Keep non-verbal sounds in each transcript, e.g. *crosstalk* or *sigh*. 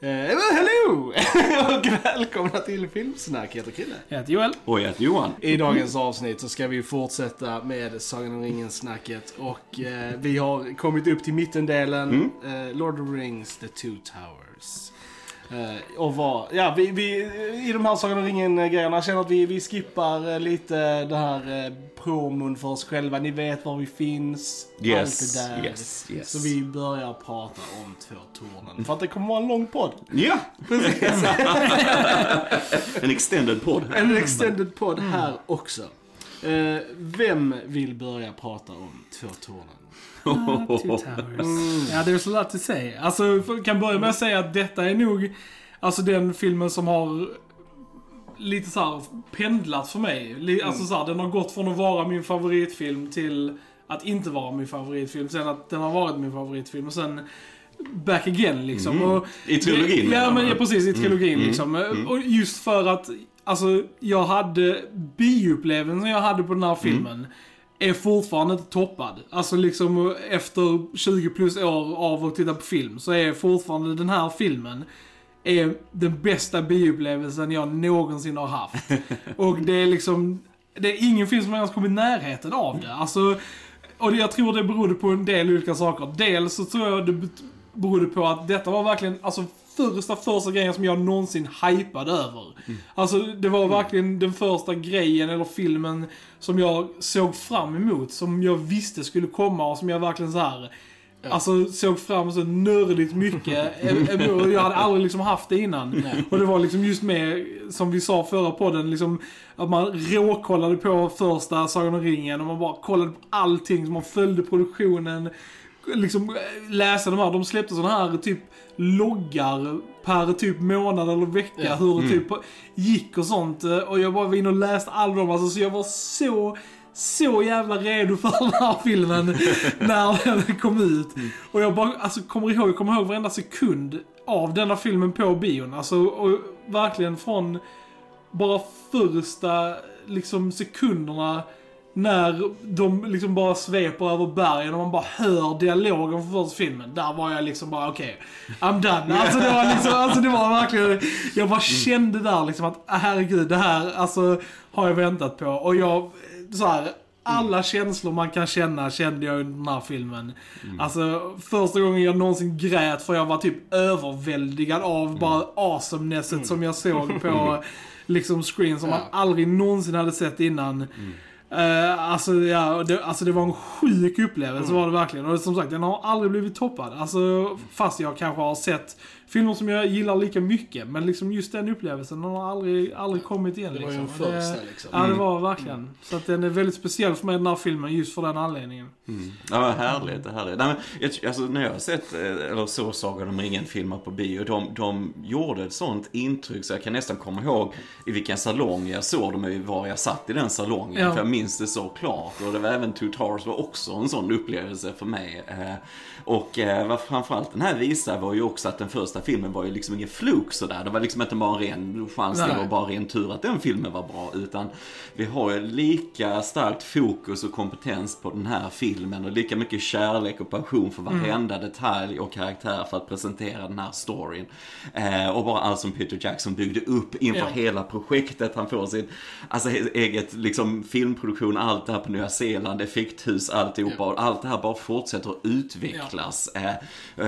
Eh, hello! *laughs* och välkomna till Filmsnack. Jag heter Krille. Jag heter Joel. Och jag heter Johan. I dagens avsnitt så ska vi fortsätta med Sagan om ringen-snacket. Och eh, vi har kommit upp till mittendelen. Eh, Lord of the Rings, The Two Towers. Eh, och vad, ja, vi, vi, i de här Sagan om ringen-grejerna känner att vi, vi skippar eh, lite det här eh, promon för oss själva. Ni vet var vi finns. Yes, allt det där. yes, yes. Så vi börjar prata om Två Tornen. För att det kommer vara en lång podd. Ja! Precis. *laughs* En extended podd. En extended podd här också. Eh, vem vill börja prata om Två Tornen? Two Towers. Ja, there's a lot to say. Alltså, jag kan börja med att säga att detta är nog alltså den filmen som har lite så här pendlat för mig. Li- Alltså så här, den har gått från att vara min favoritfilm till att inte vara min favoritfilm. Sen att den har varit min favoritfilm och sen back again liksom. Mm. Och, I trilogin, Ja, men ja, precis. I trilogin Mm. liksom. Och just för att, alltså, jag hade bioupplevelsen jag hade på den här filmen. Är fortfarande inte toppad. Alltså liksom efter 20 plus år av att titta på film så är fortfarande den här filmen är den bästa bioupplevelsen jag någonsin har haft. *laughs* Och det är liksom, det är ingen film som ens kommit i närheten av det. Alltså, och jag tror det berodde på en del olika saker. Dels så tror jag det berodde på att detta var verkligen, alltså första, första grejen som jag någonsin hypade över. Alltså det var verkligen den första grejen eller filmen som jag såg fram emot. Som jag visste skulle komma och som jag verkligen så här. Alltså såg fram så nördigt mycket. *laughs* jag hade aldrig liksom haft det innan. Och det var liksom just med, som vi sa förra podden, liksom att man råkollade på första Sagan om ringen och man bara kollade på allting. Så man följde produktionen. Liksom eh, läsa de här, de släppte sådana här typ loggar per typ månad eller vecka. Ja. Hur det typ gick och sånt. Eh, Och jag bara var inne och läste alla dem. Alltså, så jag var så så jävla redo för den här filmen *laughs* när den kom ut. Och jag bara, alltså kommer ihåg, jag kommer ihåg varenda sekund av denna filmen på bion. Alltså, och verkligen från bara första liksom sekunderna när de liksom bara sveper över bergen och man bara hör dialogen från första filmen. Där var jag liksom bara okej, I'm done. Alltså det var liksom, alltså det var verkligen, jag bara kände där liksom att ah, herregud det här alltså har jag väntat på. Och jag, så här, alla känslor man kan känna kände jag under den här filmen. Alltså första gången jag någonsin grät för jag var typ överväldigad av bara awesomenesset som jag såg på *laughs* liksom screen som man aldrig någonsin hade sett innan. Eh, alltså, ja, det, alltså det var en sjuk upplevelse var det verkligen. Och som sagt, den har aldrig blivit toppad. Alltså, fast jag kanske har sett filmer som jag gillar lika mycket. Men liksom just den upplevelsen, den har aldrig, aldrig kommit igen. Det var ju liksom. den Och första det, liksom. Ja, det var verkligen. Så att den är väldigt speciell för mig den här filmen just för den anledningen. Ja, vad härligt, det härligt. Nej, men, alltså, när jag har sett, eh, eller så Sagan om ringen-filmer på bio, de, de gjorde ett sånt intryck så jag kan nästan komma ihåg i vilken salong jag såg dem, i var jag satt i den salongen. Ja. För jag minns det så klart. Och det var även Two Towers var också en sån upplevelse för mig. Eh, och eh, vad framförallt den här visar var ju också att den första filmen var ju liksom ingen fluk sådär. Det var liksom inte bara en ren chans, det Nej. var bara ren tur att den filmen var bra. Utan vi har ju lika starkt fokus och kompetens på den här filmen och lika mycket kärlek och passion för varenda detalj och karaktär för att presentera den här storyn. Eh, och bara allt som Peter Jackson byggde upp inför Ja. hela projektet. Han får sin alltså, eget liksom, filmproduktion, allt det här på Nya Zeeland, effekthus, alltihopa. Och allt det här bara fortsätter att utvecklas. Eh,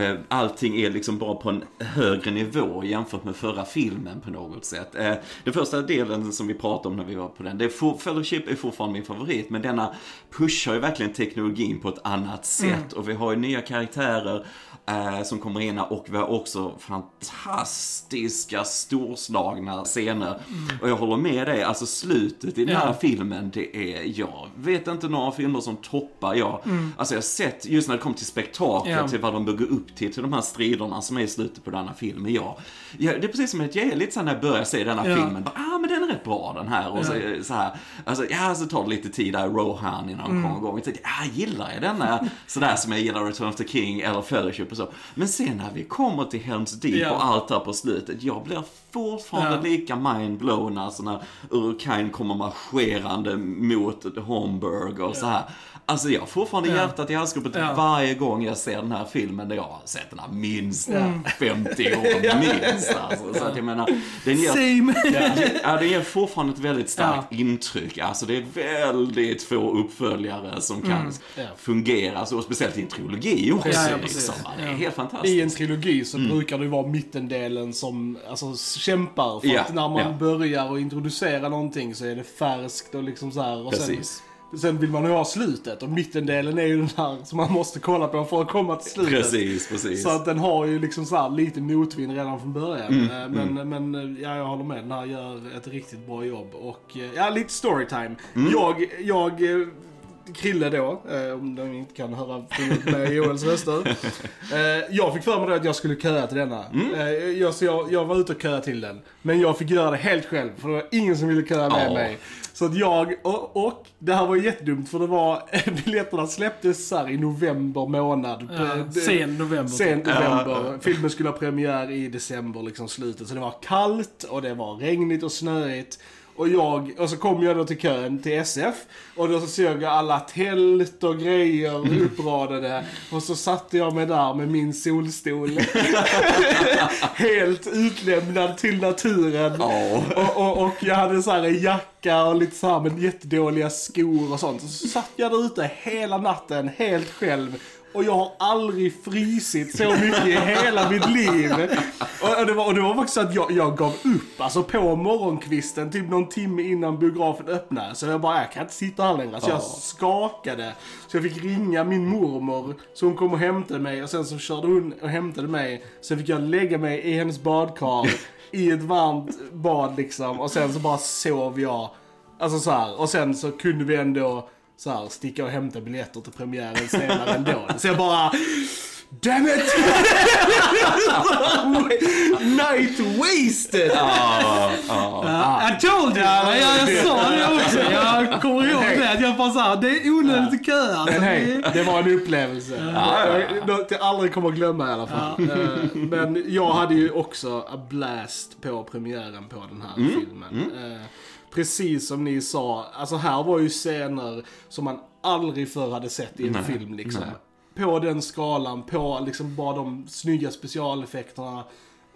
eh, allting är liksom bara på en högre nivå jämfört med förra filmen på något sätt. Eh, den första delen som vi pratade om när vi var på den, det är for, Fellowship är fortfarande min favorit, men denna pushar ju verkligen teknologin på ett annat sätt. Och vi har ju nya karaktärer eh, som kommer in här och vi har också fantastiska storslagna scener. Och jag håller med dig, alltså slutet i den här Ja. filmen, det är, jag vet inte några filmer som toppar jag. Alltså jag har sett, just när det kom till spektaklet, Ja. till vad de bygger upp till, till de här striderna som är i slutet på denna filmen, ja. ja det är precis som att jag är lite såhär när jag börjar se denna Ja. filmen, bara, ah men den är rätt bra den här. Och så, så här, alltså ja så tar det lite tid där, Rohan innan de kommer igång. Jag tänkte, ah gillar jag denna sådär som jag gillar Return of the King eller Fellowship och så. Men sen när vi kommer till Helms Deep Ja. och allt där på slutet, jag blir fortfarande Ja. lika mindblown alltså när Urkain kommer marscherande mot Homburg och så här. Alltså jag har fortfarande Ja. hjärtat i halsgropen Ja. varje gång jag ser den här filmen. Där jag har sett den här *laughs* minst Mm. 50 år minst. Alltså. Så att jag menar, den ger Same! Ja, det ger fortfarande ett väldigt starkt intryck. Alltså det är väldigt få uppföljare som kan Ja. fungera så, speciellt i en trilogi också. Ja, ja, liksom. Det är Ja. helt fantastiskt. I en trilogi så Mm. brukar det ju vara mittendelen som alltså, kämpar. För Ja, att när man ja. börjar och introducera någonting så är det färskt och liksom så här. Och Precis. sen vill man ju ha slutet. Och mittendelen är ju den här som man måste kolla på för att komma till slutet. Precis, precis. Så att den har ju liksom så här lite motvind redan från början. Mm, Eh, men, men eh, ja, jag håller med. Den här gör ett riktigt bra jobb. Och eh, ja, lite storytime. Mm. Jag, jag Krille då, eh, om de inte kan höra med Joels röster. Eh, jag fick för mig då att jag skulle köa till denna. Mm. Eh, jag, så jag, jag var ute och köa till den. Men jag fick göra det helt själv, för det var ingen som ville köa med Ja. mig. Så att jag, och, och det här var jättedumt för det var, *laughs* biljetterna släpptes så här i november månad. Ja, sen november. Sent november. Filmen skulle ha premiär i december, liksom slutet. Så det var kallt och det var regnigt och snöigt. Och jag, och så kom jag då till kön till SF. Och då så såg jag alla tält och grejer uppradade. Och så satte jag mig där med min solstol. *laughs* Helt utlämnad till naturen. Ja. Och, och, och jag hade så här en jacka och lite så här med jättedåliga skor och sånt. Så satt jag där ute hela natten helt själv. Och jag har aldrig frysit så mycket i hela mitt liv. Och, det, var, och det var faktiskt så att jag, jag gav upp. Alltså på morgonkvisten, typ någon timme innan biografen öppnade. Så jag bara, jag kan inte sitta här längre. Så jag Ja. skakade. Så jag fick ringa min mormor. Så hon kom och hämtade mig. Och sen så körde hon och hämtade mig. Sen fick jag lägga mig i hennes badkar. I ett varmt bad liksom. Och sen så bara sov jag. Alltså så här. Och sen så kunde vi ändå så här, sticka och hämta biljetter till premiären senare ändå. Så jag bara... Damn it! *laughs* Night wasted! Ja, ja. Ja, I told you! Ja, jag, jag sa det också. Jag kommer ihåg det. Att jag bara såhär, det är onödigt att köa. Men hej, det var en upplevelse. Något jag aldrig kommer att glömma i alla fall. Eh, Men jag hade ju också a blast på premiären på den här filmen. Eh, Precis som ni sa, alltså här var ju scener som man aldrig förr hade sett i en Nej, film liksom. nej. På den skalan, på liksom bara de snygga specialeffekterna.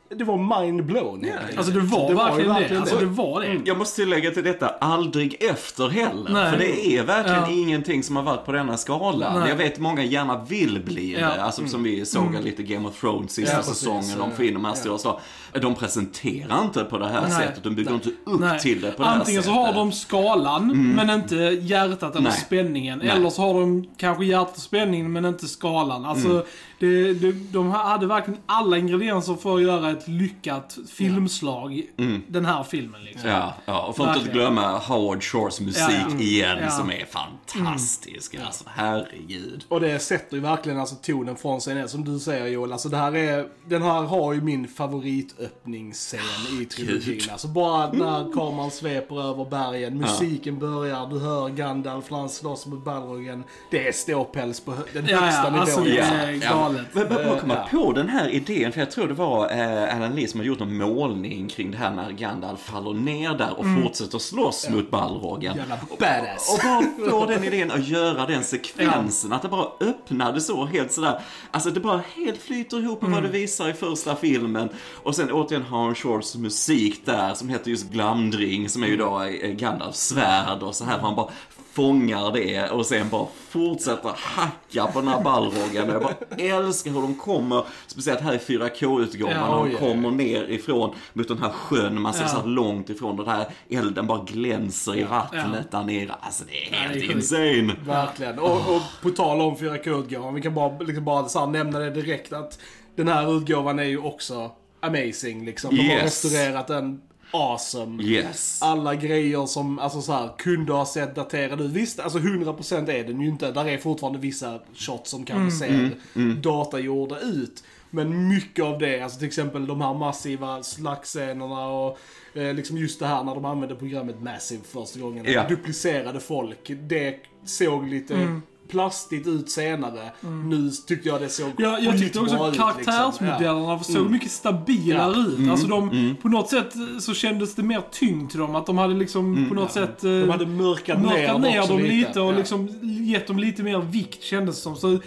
Det var mind-blown helt enkelt. Alltså det var, ju verkligen det. Alltså det var det. Jag måste tillägga till detta, aldrig efter heller. Nej. För det är verkligen Ja. ingenting som har varit på denna skala. Nej. Jag vet många gärna vill bli Ja. Mm. det. Alltså som vi såg lite Game of Thrones sista Ja, säsongen. De får in de här stora slag. De presenterar inte på det här Nej. sättet. De bygger Nej. inte upp Nej. till det på det här Antingen så sättet. Mm. har de skalan, men inte hjärtat eller Nej. spänningen. Nej. Eller så har de kanske hjärtat och spänningen, men inte skalan. Alltså, Mm. det, det, de hade verkligen alla ingredienser för att göra ett lyckat filmslag. Den här filmen liksom. Mm. Ja, ja, och för att inte glömma Howard Shores musik Ja, ja. igen Ja. som är fantastisk. Alltså, herregud. Och det sätter ju verkligen alltså tonen från sig ner. Som du säger Joel, alltså det här är, den här har ju min favoritöppningsscen i trilogin. Gud. Alltså bara när kameran sveper över bergen, musiken börjar, du hör Gandalf när han slåss mot Balrogen. Det är ståpäls på den Ja, högsta ja, nivån. alltså det Ja, är ja. galet. Men bara bara komma Ja. på den här idén, för jag tror det var eh, Alan Lee som har gjort en målning kring det här när Gandalf faller ner där och fortsätter slåss mot Balrogen. Jävla badass. Och bara *laughs* få den idén att göra den sekvensen, att det bara öppnade så helt sådär. Alltså det bara helt flyter ihop med vad det visar i första filmen. Och sen återigen Howard Shores musik där som heter just Glamdring som är ju då eh, Gandalfs svärd och så här man bara fångar det och sen bara fortsätter hacka på den här Balrogen. Och jag bara älskar hur de kommer, speciellt här i 4K-utgåvan, Ja, när de kommer ner ifrån mot den här sjön, man ser Ja. så här långt ifrån den här elden bara glänser i vattnet Ja. där nere. Alltså det är helt sjukt. insane. Verkligen. Och, och på tal om 4K-utgåvan, vi kan bara, liksom bara så här nämna det direkt att den här utgåvan är ju också amazing liksom. De har Yes. restaurerat den awesome. Yes. Alla grejer som alltså så här, kunde ha sett daterade ut. Visst, alltså 100% är den ju inte. Där är fortfarande vissa shots som kanske Mm. ser datagjorda ut. Men mycket av det, alltså till exempel de här massiva slagscenerna och eh, liksom just det här när de använde programmet Massive första gången. Ja. Duplicerade folk. Det såg lite plastigt ut senare. Nu tyckte jag det såg Ja, jag tyckte också ut, karaktärsmodellerna Liksom. såg Mm. mycket stabilare ut. Alltså de, på något sätt så kändes det mer tyngd till dem. Att de hade liksom på något sätt... eh, Ja. De hade mörkat, mörkat ner, också dem lite och Ja. liksom gett dem lite mer vikt kändes det som. Så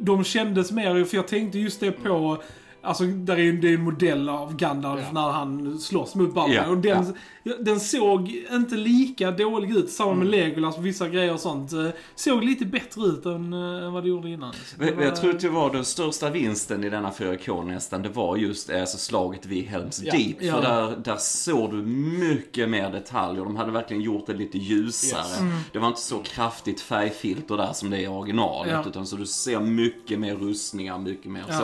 de kändes mer, för jag tänkte just det på Alltså där är ju det är en modell av Gandalf Ja. när han slåss mot Balrog. Ja, Och den, den såg inte lika dålig ut. Samma Mm. med Legolas och vissa grejer och sånt. Eh, Såg lite bättre ut än, eh, än vad det gjorde innan. Det Jag, var- jag tror att det var den största vinsten i denna 4K nästan, det var just eh, alltså, slaget vid Helms Ja. Deep. Ja. För där, där såg du mycket mer detaljer. De hade verkligen gjort det lite ljusare. Yes. Mm. Det var inte så kraftigt färgfilter där som det är i originalet. Ja. Utan så du ser mycket mer rustningar, mycket mer Ja.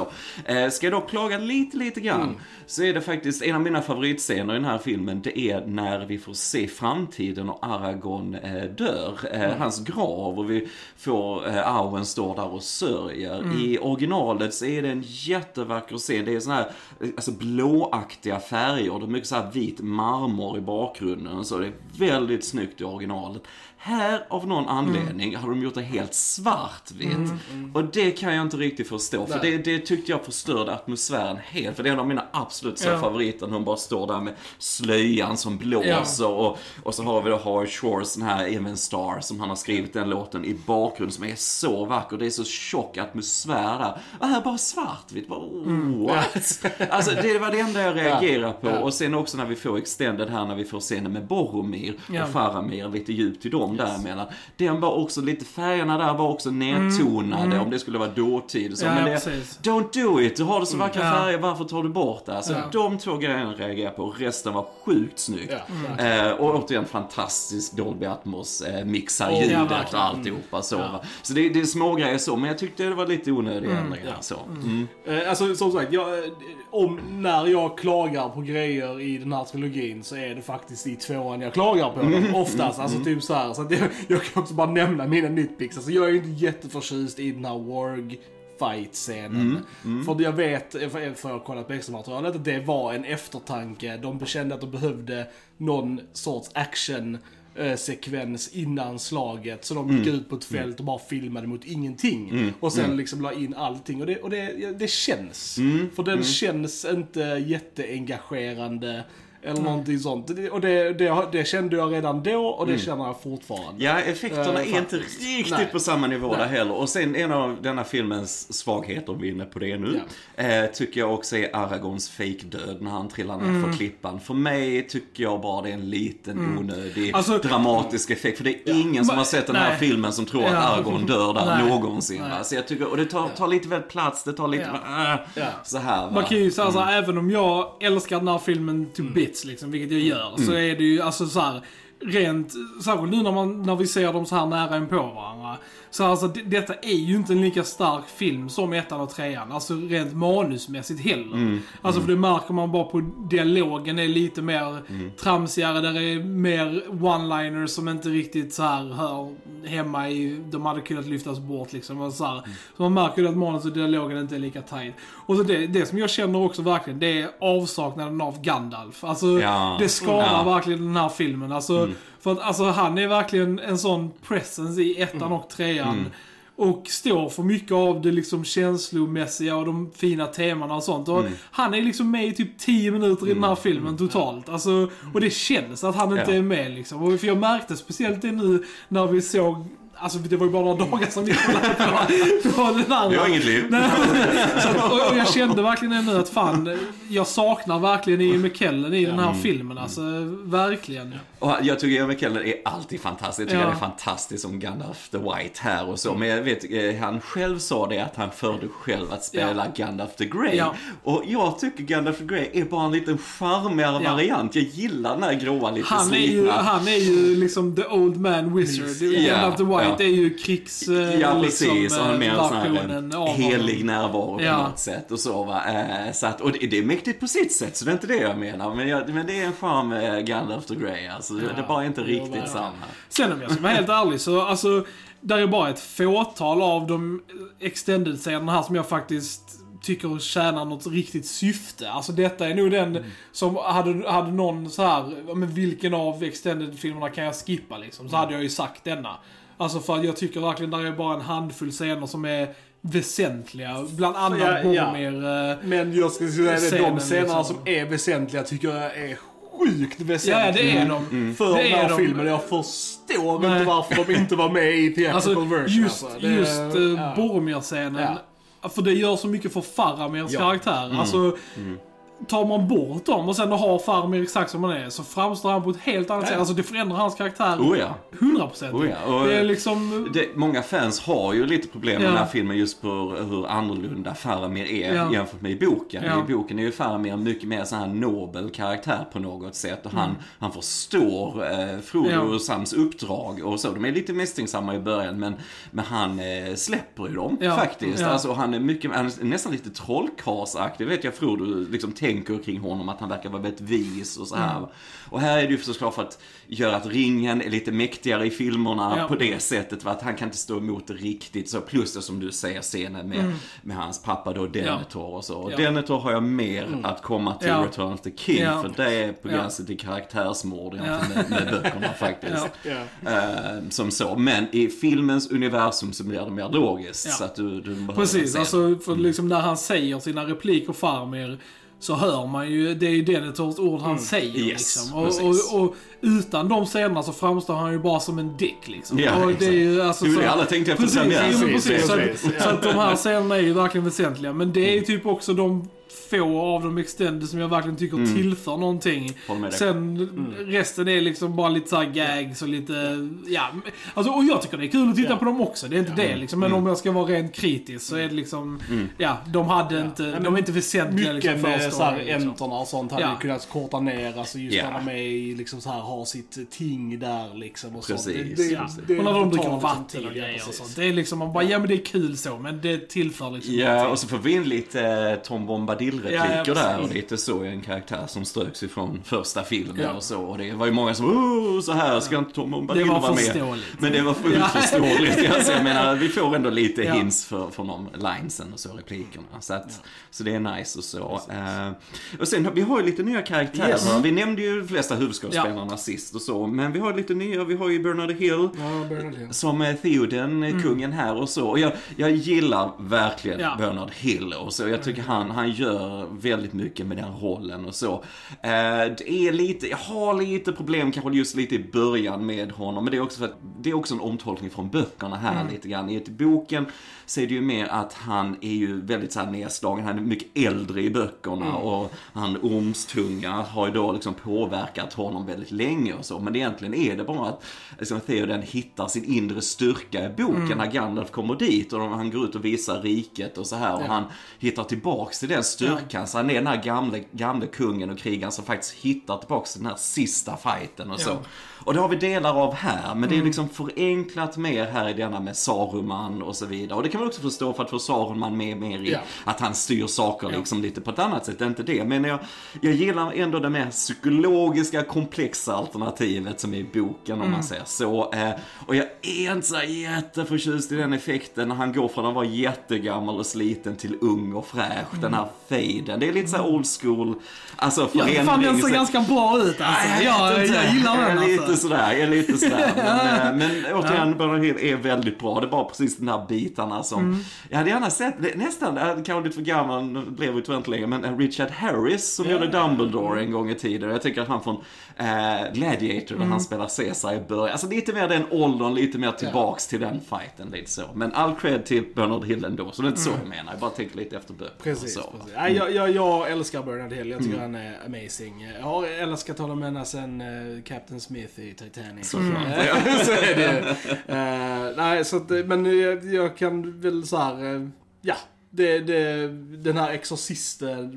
så. Eh, ska jag då klaga lite, lite grann. Mm. Så är det faktiskt en av mina favoritscener i den här filmen. Det är när vi får se framtiden och Aragorn eh, dör. Eh, Mm. Hans grav och vi får eh, Arwen står där och sörjer. Mm. I originalet så är det en jättevacker scen. Det är såna här eh, alltså, blåaktiga färger. Det är mycket så här vit marmor i bakgrunden. Så det är väldigt snyggt i originalet. Här av någon anledning har de gjort det helt svartvitt. Och det kan jag inte riktigt förstå. För det, det tyckte jag förstörde atmosfären helt. För det är en av mina absolut så Ja. favoriter när hon bara står där med slöjan som blåser. Och, och så har vi då Howard Shores, den här Even Star, som han har skrivit den låten i bakgrunden som är så vacker. Det är så tjock atmosfär där. Och här bara svartvitt. Bara, oh, what? *laughs* Alltså det var det enda jag reagerade på. Ja. Och sen också när vi får extended här, när vi får scenen med Boromir Ja. och Faramir, lite djupt till dem däremellan. Den var också lite, färgerna där var också nedtonade om det skulle vara dåtid. Så, Ja, men ja, det, precis. don't do it, du har det så vackra Ja. färger, varför tar du bort det? Så Ja. de två grejerna reagerar jag på, resten var sjukt snyggt. Ja, Eh, och återigen fantastisk Dolby Atmos, eh, mixar Oh, ja, och verkligen. alltihopa så. va. Så det, det är små grejer så, men jag tyckte det var lite onödiga ändringar ja. så. Mm. Eh, Alltså som sagt, jag, eh, om, när jag klagar på grejer i den här trilogin så är det faktiskt i tvåan jag klagar på dem. Oftast, alltså typ så här. Så att jag, kan också bara nämna mina nitpicks. Alltså jag är ju inte jätteförtjust i den här Warg fight-scenen. För jag vet, för jag har kollat på extramaterialet, att det var en eftertanke. De kände att de behövde någon sorts action eh, sekvens innan slaget. Så de gick ut på ett fält och bara filmade mot ingenting. Och sen liksom la in allting. Och det, och det, det känns. För den känns inte jätteengagerande. Eller någonting sånt. Och det, det, det kände jag redan då och det känner jag fortfarande. Ja, effekterna Eh, är inte riktigt Nej. på samma nivå Nej. där heller. Och sen en av denna filmens svagheter, om vi är inne på det nu, eh, tycker jag också är Aragons fake-död när han trillar ner Mm. för klippan. För mig tycker jag bara det är en liten onödig Alltså- dramatisk effekt. För det är ingen som har sett den här nej. filmen som tror att Ja. Aragorn dör där Nej. någonsin. Nej. Så jag tycker, och det tar, tar lite väl plats, det tar lite, Ja. äh, Ja. så här va. Man kan ju säga såhär, även om jag älskar den här filmen to bits liksom, vilket jag gör, så är det ju alltså så här rent, särskilt nu när, man, när vi ser dem så här nära in på varandra. Så alltså, det, detta är ju inte en lika stark film som ettan och trean. Alltså rent manusmässigt heller. Alltså för det märker man bara på dialogen är lite mer tramsigare, där är mer one-liners som inte riktigt så här hör hemma i, de hade kunnat lyftas bort liksom. Och så, här. så man märker ju att manus och dialogen inte är lika tight. Och så det, det som jag känner också verkligen, det är avsaknaden av Gandalf. Alltså Ja. det skadar Ja. verkligen den här filmen. Alltså, För att alltså, han är verkligen en sån presence i ettan och trean. Och står för mycket av det liksom känslomässiga och de fina temana och sånt. Och Han är liksom med i typ 10 minuter i den här filmen totalt. Alltså, och det känns att han inte Ja. är med liksom. Och för jag märkte speciellt det nu när vi såg Alltså det var ju bara några dagar som på, på den andra. Jag har inget liv. Nej, så att, och, jag kände verkligen nu att fan, jag saknar verkligen Ian McKellen i den här filmen. Alltså, verkligen. Och jag tycker Ian McKellen är alltid fantastisk. Jag tycker Ja. han är fantastisk som Gandalf the White här och så. Men jag vet, eh, han själv sa det att han förde själv att spela Gandalf the Grey. Ja. Och jag tycker Gandalf the Grey är bara en liten charmigare Ja. variant. Jag gillar den här gråa, lite Han är, ju, slitna. han är ju liksom the old man wizard. Ja, Gandalf the White ja. är ju krigs... eh, Ja, liksom, precis. Och han är mer en sån här en helig närvaro på Ja. något sätt. Och så va. Eh, Så att, och det, är mäktigt på sitt sätt, så det är inte det jag menar. Men, jag, men det är en charm med Gandalf the Grey. Alltså, det är bara inte riktigt ja. samma. Sen om jag ska vara helt ärlig så, alltså, där är bara ett fåtal av de extended-scenerna här som jag faktiskt tycker tjänar något riktigt syfte. Alltså detta är nog den som, hade, hade någon så här, ja, men vilken av extended-filmerna kan jag skippa liksom? Så hade jag ju sagt denna. Alltså för att jag tycker verkligen där är bara en handfull scener som är väsentliga. Bland annat Ja, ja. Boromir. eh, Men jag skulle säga att de scenerna liksom. som är väsentliga tycker jag är sjukt väsentliga. Ja, det är de. För Det den är här de. filmen. Jag förstår Nej. inte varför de inte var med i theatrical Alltså version. just, alltså. Det- just uh, ja. Boromir-scenen. För det gör så mycket för Faramirs Ja. karaktär. Alltså, tar man bort dem och sen har Faramir exakt som han är så framstår han på ett helt annat sätt. Alltså det förändrar hans karaktär Oh ja. 100%. Oh ja, och- det är liksom... Det, många fans har ju lite problem med Ja. den här filmen just på hur annorlunda Faramir är Ja. jämfört med i boken. I boken är ju Faramir mycket mer sån här nobel karaktär på något sätt och han, han förstår eh, Frodo Mm. Och Sams uppdrag och så. De är lite misstänksamma i början men, men han eh, släpper ju dem faktiskt. Alltså, han är mycket, han är nästan lite trollkarlsaktig vet jag Frodo liksom tänker kring honom att han verkar vara väldigt vis och så här. Mm. Och här är det ju såklart för att göra att ringen är lite mäktigare i filmerna Ja. på det sättet. Att han kan inte stå emot det riktigt. Så plus det som du säger scenen med, med hans pappa då, Denethor och så. Och Mm. Ja. Mm. Denethor har jag mer att komma till Ja. Return of the King. Ja. För det är på Ja. gränsen till karaktärsmord med, med böckerna *laughs* faktiskt. Ja. Ja. Eh, som så. Men i filmens universum så blir det mer logiskt. Ja. Så att du, du Precis, alltså för liksom när han säger sina repliker Farmir så hör man ju, det är ju Denethors ord han säger Yes, liksom. Och, och, och utan de scenerna så framstår han ju bara som en dick liksom. Ja, och det är ju, alltså, Det är ju så- det alla tänkte efter Precis, premiären. ja, Precis, precis. Så, precis, att, ja. så att de här scenerna är ju verkligen väsentliga. Men det är ju typ också de få av de extended som jag verkligen tycker tillför någonting. Mm. Med dig. Sen resten är liksom bara lite såhär gags och lite, ja. Alltså, och jag tycker det är kul att titta Ja. på dem också. Det är inte det liksom. Men Mm. om jag ska vara rent kritisk så är det liksom, ja, de hade inte, men de är inte väsentliga Mycket liksom för med så här storyn, liksom. enterna och sånt hade Ja. kunnat korta ner. Alltså just Ja. när de är i, liksom så här, har sitt ting där liksom. Och sånt. Precis, Det, det, precis. det, Och när de dricker vatten och ja, grejer och sånt. Det är liksom, man bara, ja men det är kul så, men det tillför liksom Ja, någonting. och så får vi in lite eh, Tom Bombadil-repliker Ja, ja, där. Och lite så, en karaktär som ströks ifrån första filmen Ja. och så. Och det var ju många som oh, så här ska inte Tom Bombadil Det var vara med. förståeligt. Men det var fullt Ja. Alltså, jag menar, vi får ändå lite Ja. hints för, för de linesen och så, replikerna. Så, att, så det är nice och så. Eh, och sen, vi har ju lite nya karaktärer. Yes. Vi nämnde ju de flesta huvudskådespelarna sist och så. Men vi har lite nya. Vi har ju Bernard Hill. Ja, Bernard Hill. Som eh, Theoden, eh, kungen här och så. Och jag, jag gillar verkligen Ja. Bernard Hill och så. Jag tycker han, han gör väldigt mycket med den rollen och så. Eh, det är lite, jag har lite problem kanske just lite i början med honom. Men det är också för att det är också en omtolkning från böckerna här lite grann. I boken så är det ju mer att han är ju väldigt så här nedslagen. Han är mycket äldre i böckerna och han ormstunga har ju då liksom påverkat honom väldigt länge och så. Men egentligen är det bara att liksom, Theoden hittar sin inre styrka i boken när Gandalf kommer dit och han går ut och visar riket och så här. Och han hittar tillbaks till den styrkan. Så han är den här gamle, gamle kungen och krigaren som faktiskt hittar tillbaks till den här sista fighten och så. Ja. Och det har vi delar av här, men det är liksom förenklat mer här i denna med Saruman och så vidare. Och det kan man också förstå för att få Saruman med mer i Ja. att han styr saker Ja. liksom lite på ett annat sätt, det är inte det. Men jag, jag gillar ändå det mer psykologiska, komplexa alternativet som är i boken om man säger så. Eh, och jag är inte så jätteförtjust i den effekten när han går från att vara jättegammal och sliten till ung och fräsch. Den här fejden. Det är lite så old school, alltså Ja, förändring. fan den ser så- ganska bra ut alltså. Nej, jag, inte. jag gillar den Jag är lite alltså. sådär, jag är lite sådär. *laughs* Men, eh, men återigen, Bernard Hill är väldigt bra. Det är bara precis de här bitarna som... Mm. Jag hade gärna sett, nästan, kanske lite för gammal, blev tyvärr inte längre, men eh, Richard Harris som gjorde Dumbledore en gång i tiden. Jag tycker att han från eh, Gladiator, där han spelar Caesar i början. Alltså lite mer den åldern, lite mer tillbaks till den fighten, lite så. Men all cred till Bernard Hill ändå, så det är inte så jag menar. Jag bara tänker lite efter böcker och Precis, så. precis. Nej, jag, jag, jag älskar Bernard Hill. Jag tycker han är amazing. Jag har älskat honom ända sen uh, Captain Smith i Titanic. Eh, *laughs* så är det. Eh, nej, så att, eh, men jag, jag kan väl så här, eh, ja. Det, det, den här exorcisten,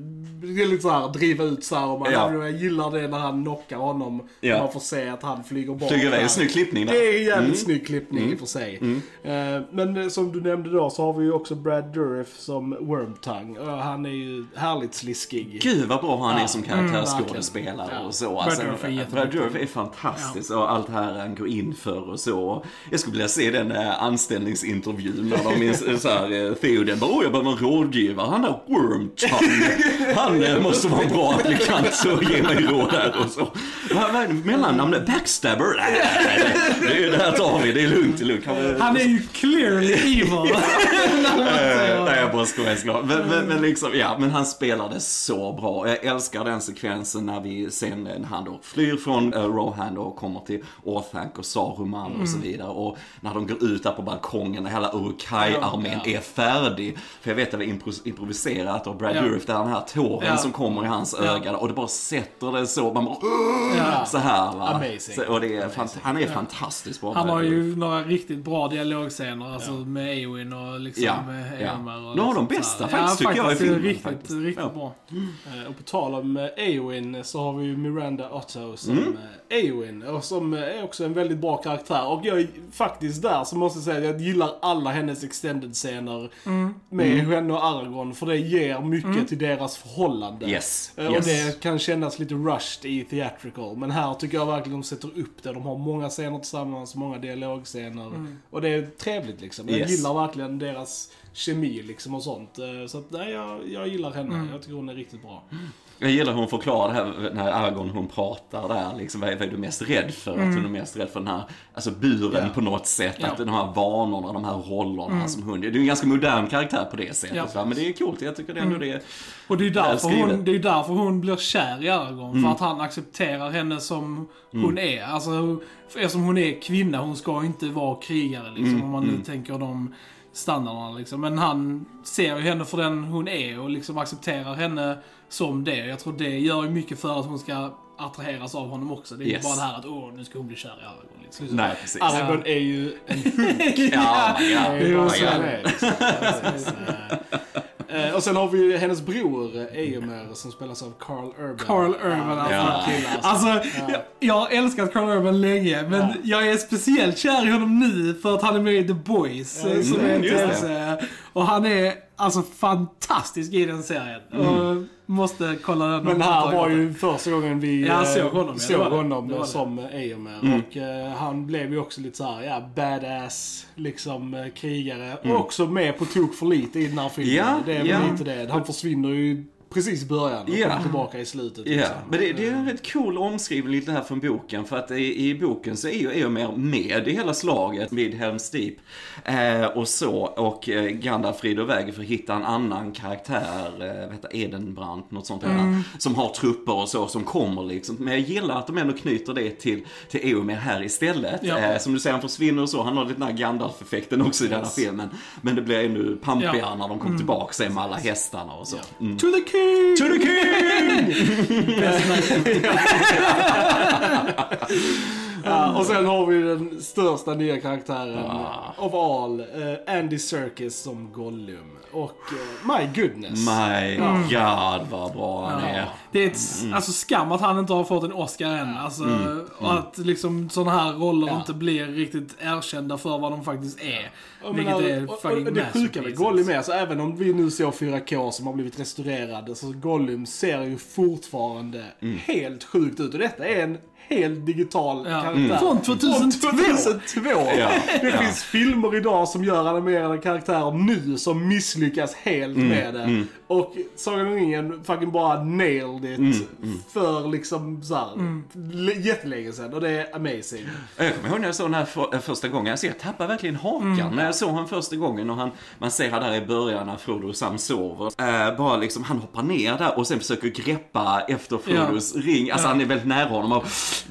det är lite så här driva ut så här, och man, Ja. Jag gillar det när han knockar honom. Ja. Och man får se att han flyger bort. Flyger iväg, snygg klippning där. Det är en jävligt Mm. snygg klippning i och för sig. Eh, men eh, som du nämnde då så har vi ju också Brad Dourif som Wormtongue. Och han är ju härligt sliskig. Gud vad bra han är som mm, karaktärsskådespelare verkligen. och så. Brad Alltså, Dourif är. Brad Dourif är fantastisk och allt här han går in för och så. Jag skulle vilja se den eh, anställningsintervjun när de är så här, eh, Theoden bara, jag någon rådgivare. Han där Wormtongue. Han eh, måste vara en bra applikant så ge mig råd här och så. Vad är mellannamnet? Backstabber? Nej, det, det, här tar vi. Det är lugnt, det är lugnt. Vi- Han är ju clearly evil. *laughs* Eh. Nej, jag bara skojar såklart. Men, men, men liksom, ja, men han spelade så bra. Jag älskar den sekvensen när vi sen, när han då flyr från uh, Rohan och kommer till Orthanc och Saruman och så vidare. Och när de går ut där på balkongen när hela Urukai-armén är färdig. För jag vet att det var impro- improviserat av Brad Ja. Dourif, där den här tåren Ja. som kommer i hans Ja. öga och det bara sätter det så. Man bara, Ja. så här va. Amazing. Så, och det är han är fantastiskt bra. Han har Dourif. ju några riktigt bra dialogscener, alltså med Eowyn och liksom Ja, med ja. Eomer och Några av liksom de bästa faktiskt, tycker jag, i faktiskt, filmen, Riktigt, faktiskt. riktigt Ja. bra. Eh, Och på tal om eh, Eowyn så har vi ju Miranda Otto som Mm. eh, Eowyn. Och som eh, är också en väldigt bra karaktär. Och jag är faktiskt där så måste jag säga att jag gillar alla hennes extended-scener med Mm. henne och Argon. För det ger mycket till deras förhållande. Yes, Eh, Och yes. det kan kännas lite rushed i theatrical. Men här tycker jag verkligen de sätter upp det. De har många scener tillsammans, många dialogscener. Och det är trevligt liksom. Jag Yes. gillar verkligen deras kemi liksom och sånt. Eh, Så att, nej, jag, jag gillar henne. Jag tycker hon är riktigt bra. Jag gillar hur hon förklarar det här när Argon hon pratar där. Liksom, vad, är, vad är du mest rädd för? Att hon är mest rädd för den här alltså buren Ja. på något sätt. Ja. Att de här vanorna, de här rollerna som hon. Det är en ganska modern karaktär på det sättet. Va? Men det är coolt. Jag tycker det ändå det är... Och det är därför hon, det är därför hon blir kär i Aragorn. Mm. För att han accepterar henne som hon är. Alltså, eftersom hon är kvinna, hon ska inte vara krigare liksom. Mm, Om man nu tänker de standarderna liksom. Men han ser ju henne för den hon är och liksom accepterar henne som det. Jag tror det gör ju mycket för att hon ska attraheras av honom också. Det är Yes. ju bara det här att åh, nu ska hon bli kär i Aragorn. Liksom. Nej, precis. Aragorn är ju en *laughs* Ja, Det ja, är ju ja, bara *laughs* så det är, liksom. Precis. Eh, eh, Och sen har vi ju hennes bror eh, Eomer som spelas av Carl Urban. Carl Urban, alltså. Ja. Kille, alltså. Alltså, jag, jag har älskat Carl Urban länge, men Ja. jag är speciellt kär i honom nu för att han är med i The Boys, Ja, eh, som det. är en Just det. tv-serie. Och han är alltså fantastisk i den serien. Och måste kolla den. Men här var ju första gången vi Ja, eh, såg honom, ja, det såg det. honom Det som Eomer. Mm. Och eh, han blev ju också lite såhär, ja, badass, liksom eh, krigare. Mm. Och också med på tok för lite i den här filmen. Ja, det är väl ja. lite det. Han försvinner ju precis i början och kommer tillbaka i slutet. Ja, liksom. men det, det är en rätt cool omskrivning lite här från boken. För att i, i boken så är ju Eomer med i hela slaget vid Helm's Deep. Eh, och så, och eh, Gandalf rider iväg för att hitta en annan karaktär, eh, vad heter Edenbrant, något sånt mm. Som har trupper och så som kommer liksom. Men jag gillar att de ändå knyter det till, till Eomer här istället. Ja. Eh, som du säger, han försvinner och så. Han har lite den här Gandalf-effekten också i denna Yes. filmen. Men det blir ännu pampigare Ja. när de kommer tillbaka sen med alla hästarna och så. Mm. To the king! To the king! Ja, och sen har vi den största nya karaktären Ah. of all, eh, Andy Serkis som Gollum. Och eh, my goodness. My God vad bra han är. Det är ett, alltså skam att han inte har fått en Oscar än. Alltså, Och att liksom sådana här roller Ja. inte blir riktigt erkända för vad de faktiskt är. Jag Vilket menar, är och- och, fucking och det sjuka med. Gollum är, alltså även om vi nu ser 4K som har blivit restaurerade, så Gollum ser ju fortfarande helt sjukt ut. Och detta är en helt digital Ja. karaktär. Från 2002. Från 2002. Ja, Det ja. finns filmer idag som gör animerade karaktärer nu som misslyckas helt Mm, med det. Och Sagan om ringen fucking bara nailed it Mm, för liksom såhär, mm. jättelänge sedan. Och det är amazing. Jag kommer ihåg när jag såg den här för, första gången. Alltså jag tappade verkligen hakan när jag såg honom första gången. Och han, man ser han där i början när Frodo och Sam sover. Eh, bara liksom, han hoppar ner där och sen försöker greppa efter Frodos ring. Alltså Ja. han är väldigt nära honom och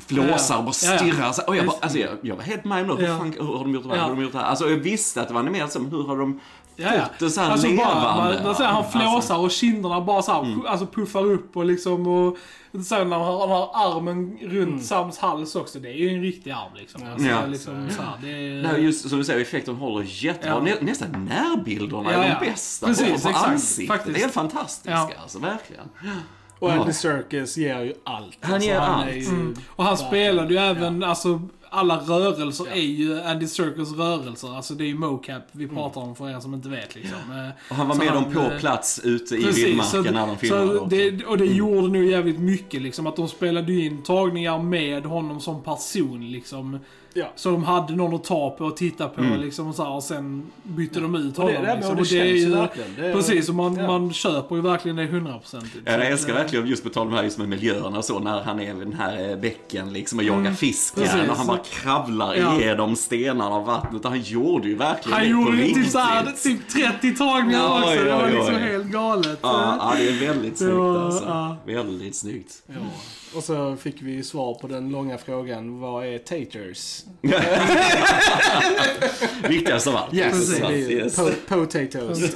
flåsar och bara Ja, ja. stirrar. Så, och jag, bara, alltså, jag, jag var helt mind blown. Hur, Ja. fan, hur har de gjort det här? Ja. Hur har de gjort det här? Alltså jag visste att det var animerat som hur har de Ja, ja. fått det så här alltså levande? bara, man, man säger, han flåsar Alltså, och kinderna bara så här, alltså puffar upp och liksom och så när han har, han har armen runt Sams hals också. Det är ju en riktig arm liksom. Alltså, Ja. liksom så här, det är... Nej, just som du säger, effekten håller jättebra. Ja. Nä, nästan närbilderna Ja, är de bästa. Precis, på exakt. ansiktet. Faktiskt. Det är helt fantastiska, Ja. alltså, verkligen. Och. Andy Serkis ger ju allt. Han Alltså, ger är allt. ju Mm. Och han spelade ju även, alltså alla rörelser Ja. är ju Andy Serkis rörelser. Alltså det är ju mocap vi pratar om för er som inte vet liksom. Eh, Och han var så med dem på eh, plats ute i vildmarken när de filmade. så det, Och det gjorde nog jävligt mycket liksom. Att de spelade in tagningar med honom som person liksom. Ja. Så de hade någon att ta på och titta på Mm. liksom och, så här, och sen bytte de ut Och det, honom. det, liksom. det Och det känns ju verkligen. Det Precis, och man, Ja. man köper ju verkligen det hundraprocentigt. Ja, jag älskar att, verkligen just på tal om det här just med miljöerna och så när han är vid den här eh, bäcken liksom och jagar fisk Mm. precis. och han bara kravlar Ja. igenom stenarna och vattnet och han gjorde ju verkligen Han det på gjorde ju typ riktigt. såhär, typ 30 tagningar Ja, också. det ja, var ja, liksom ja. helt galet. Ja, ja, det är väldigt snyggt var- alltså. ja. Väldigt snyggt. Ja. Och så fick vi svar på den långa frågan, vad är taters? *laughs* Viktigast av allt. Yes, det är ju yes. po- potatoes. *laughs*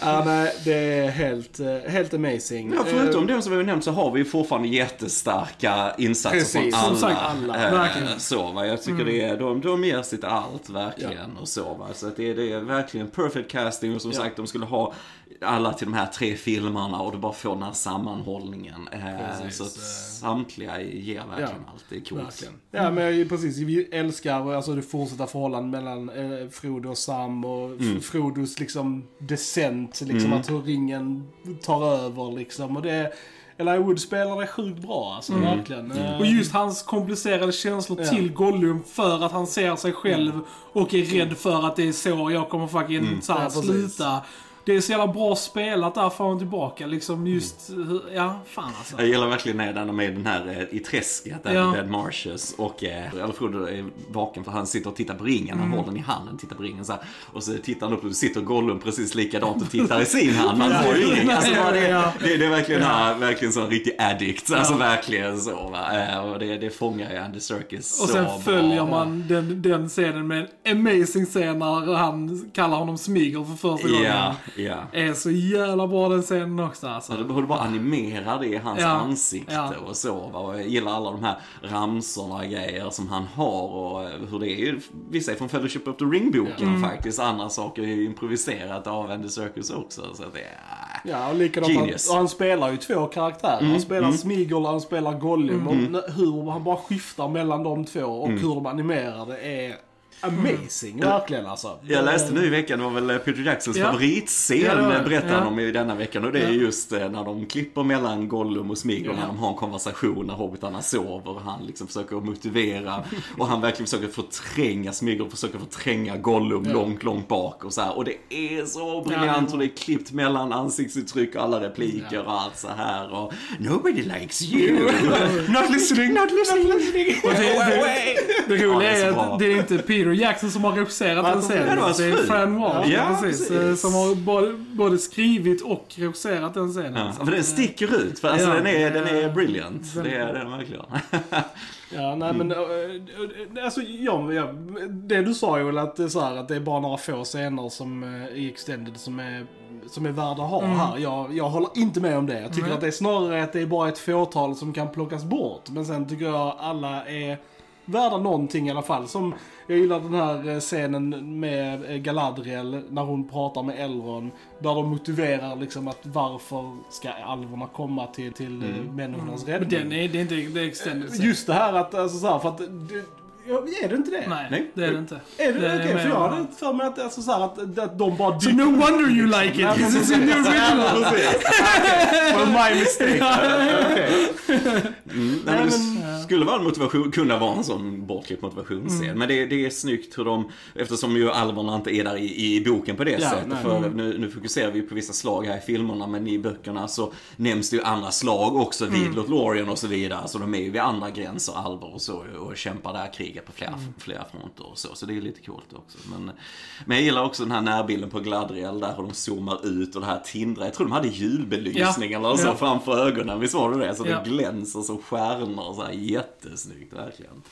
ja, nej, det är helt, eh, helt amazing. Ja, förutom Eh, det som vi har nämnt så har vi fortfarande jättestarka insatser Precis, från som alla. sagt, alla. Eh, Verkligen. Så, va? Jag tycker det är, de, de ger sitt allt verkligen och så. Va? Så att det, det är verkligen perfect casting och som Ja. sagt de skulle ha alla till de här tre filmerna och du bara får den här sammanhållningen. Eh, Precis, så att eh. samtliga ger verkligen Ja. allt. Det är coolt. Ja, men jag- precis. Vi älskar alltså, det fortsatta förhållandet mellan eh, Frodo och Sam och Mm. Frodos liksom descent, liksom att hur ringen tar över liksom. Och det, Elijah Wood spelar det sjukt bra alltså, verkligen. Eh, Och just hans komplicerade känslor Ja. till Gollum för att han ser sig själv och är rädd för att det är så jag kommer fucking så här, Ja, precis. sluta. Det är så jävla bra spelat där fram och tillbaka. Liksom just, hur- ja, fan alltså. Jag gillar verkligen när den är den här eh, i träsket, där Ja. Dead Marshes och eh, Alfredo är vaken för han sitter och tittar på ringen, han håller den i handen, tittar på ringen så här. Och så tittar han upp och sitter Gollum precis likadant och tittar i sin hand, man får ju ingen. Alltså, det, Ja. det, det är verkligen, här, verkligen så en riktig addict, alltså verkligen så va. Eh, Och det, det fångar ju Andy Serkis Och sen bra. följer man den, den scenen med en amazing scen när han kallar honom Smigel för första gången. Ja, ja. Är så jävla bra den scenen också alltså. Ja, du bara animera det i hans Ja, ansikte ja. och så. Va? Och jag gillar alla de här ramsorna och grejer som han har och eh, hur det är ju, vissa är från Fellowship of the Ring-boken Mm. faktiskt. Andra saker är ju improviserat av Andy Serkis också. Så att det är... Ja, och likadant. Han, Genius. och han spelar ju två karaktärer. Mm, Han spelar Smigel och han spelar Gollum. Och n- hur han bara skiftar mellan de två och Mm. hur de animerar det är amazing. Verkligen alltså. Jag läste nu i veckan, det var väl Peter Jacksons Ja. favoritscen Ja, det var det. berättade Ja. han om i denna veckan. Och det är Ja. just eh, när de klipper mellan Gollum och Smigel, Ja. när de har en konversation när hobbitarna sover. Och han liksom försöker motivera och han verkligen försöker förtränga Smigel, försöker förtränga Gollum Ja. långt, långt bak och så här. Och det är så Ja, briljant det och det är klippt mellan ansiktsuttryck och alla repliker och allt så här. Och Nobody likes you. *laughs* not listening, not listening. Och det, det, det roliga Ja, det är är bra. att det är inte Peter Jackson som har regisserat den scenen. det Det är fru. Fran Walsh, Ja, precis, precis. eh, som har både, både skrivit och regisserat den scenen. Ja, för den sticker ut, för alltså Ja. den, är, den är brilliant. Den- Det är den verkligen. *laughs* Ja, nej men äh, äh, alltså, ja, ja, det du sa väl att det är så här, att det är bara några få scener som i Extended som är, som är värda att ha här. Jag, jag håller inte med om det. Jag tycker Nej. att det är snarare att det är bara ett fåtal som kan plockas bort. Men sen tycker jag alla är värda någonting i alla fall. Som, jag gillar den här eh, scenen med eh, Galadriel när hon pratar med Elrond. Där de motiverar liksom att varför ska alverna komma till, till mm. människornas Men räddning. den är, det är inte det är extended scene. Just det här att, alltså så här, för att, det, ja, är det inte det? Nej, Nej. det är det inte. Är det Det är okej? mer för jag hade för mig att, alltså så här, att, att de bara So no wonder you like it. This is in the original. Well, *laughs* my mistake. Okej. Mm, nej, men skulle vara en motivation, kunna vara en sån bortklippt motivationsscen. Mm. Men det, det är snyggt hur de, eftersom ju alverna inte är där i, i boken på det Ja, sättet. nej. För nu, nu fokuserar vi på vissa slag här i filmerna, men i böckerna så nämns det ju andra slag också vid Mm. Lothlorien och så vidare. Så de är ju vid andra gränser, alver och så, och kämpar det här kriget på flera, Mm. flera fronter och så. Så det är lite coolt också. Men, men jag gillar också den här närbilden på Gladriel där hur de zoomar ut och det här tindrar. Jag tror de hade julbelysning Ja. eller så Ja. framför ögonen. Visst var det det? Så Ja. det glänser som stjärnor så här jättesnyggt verkligen.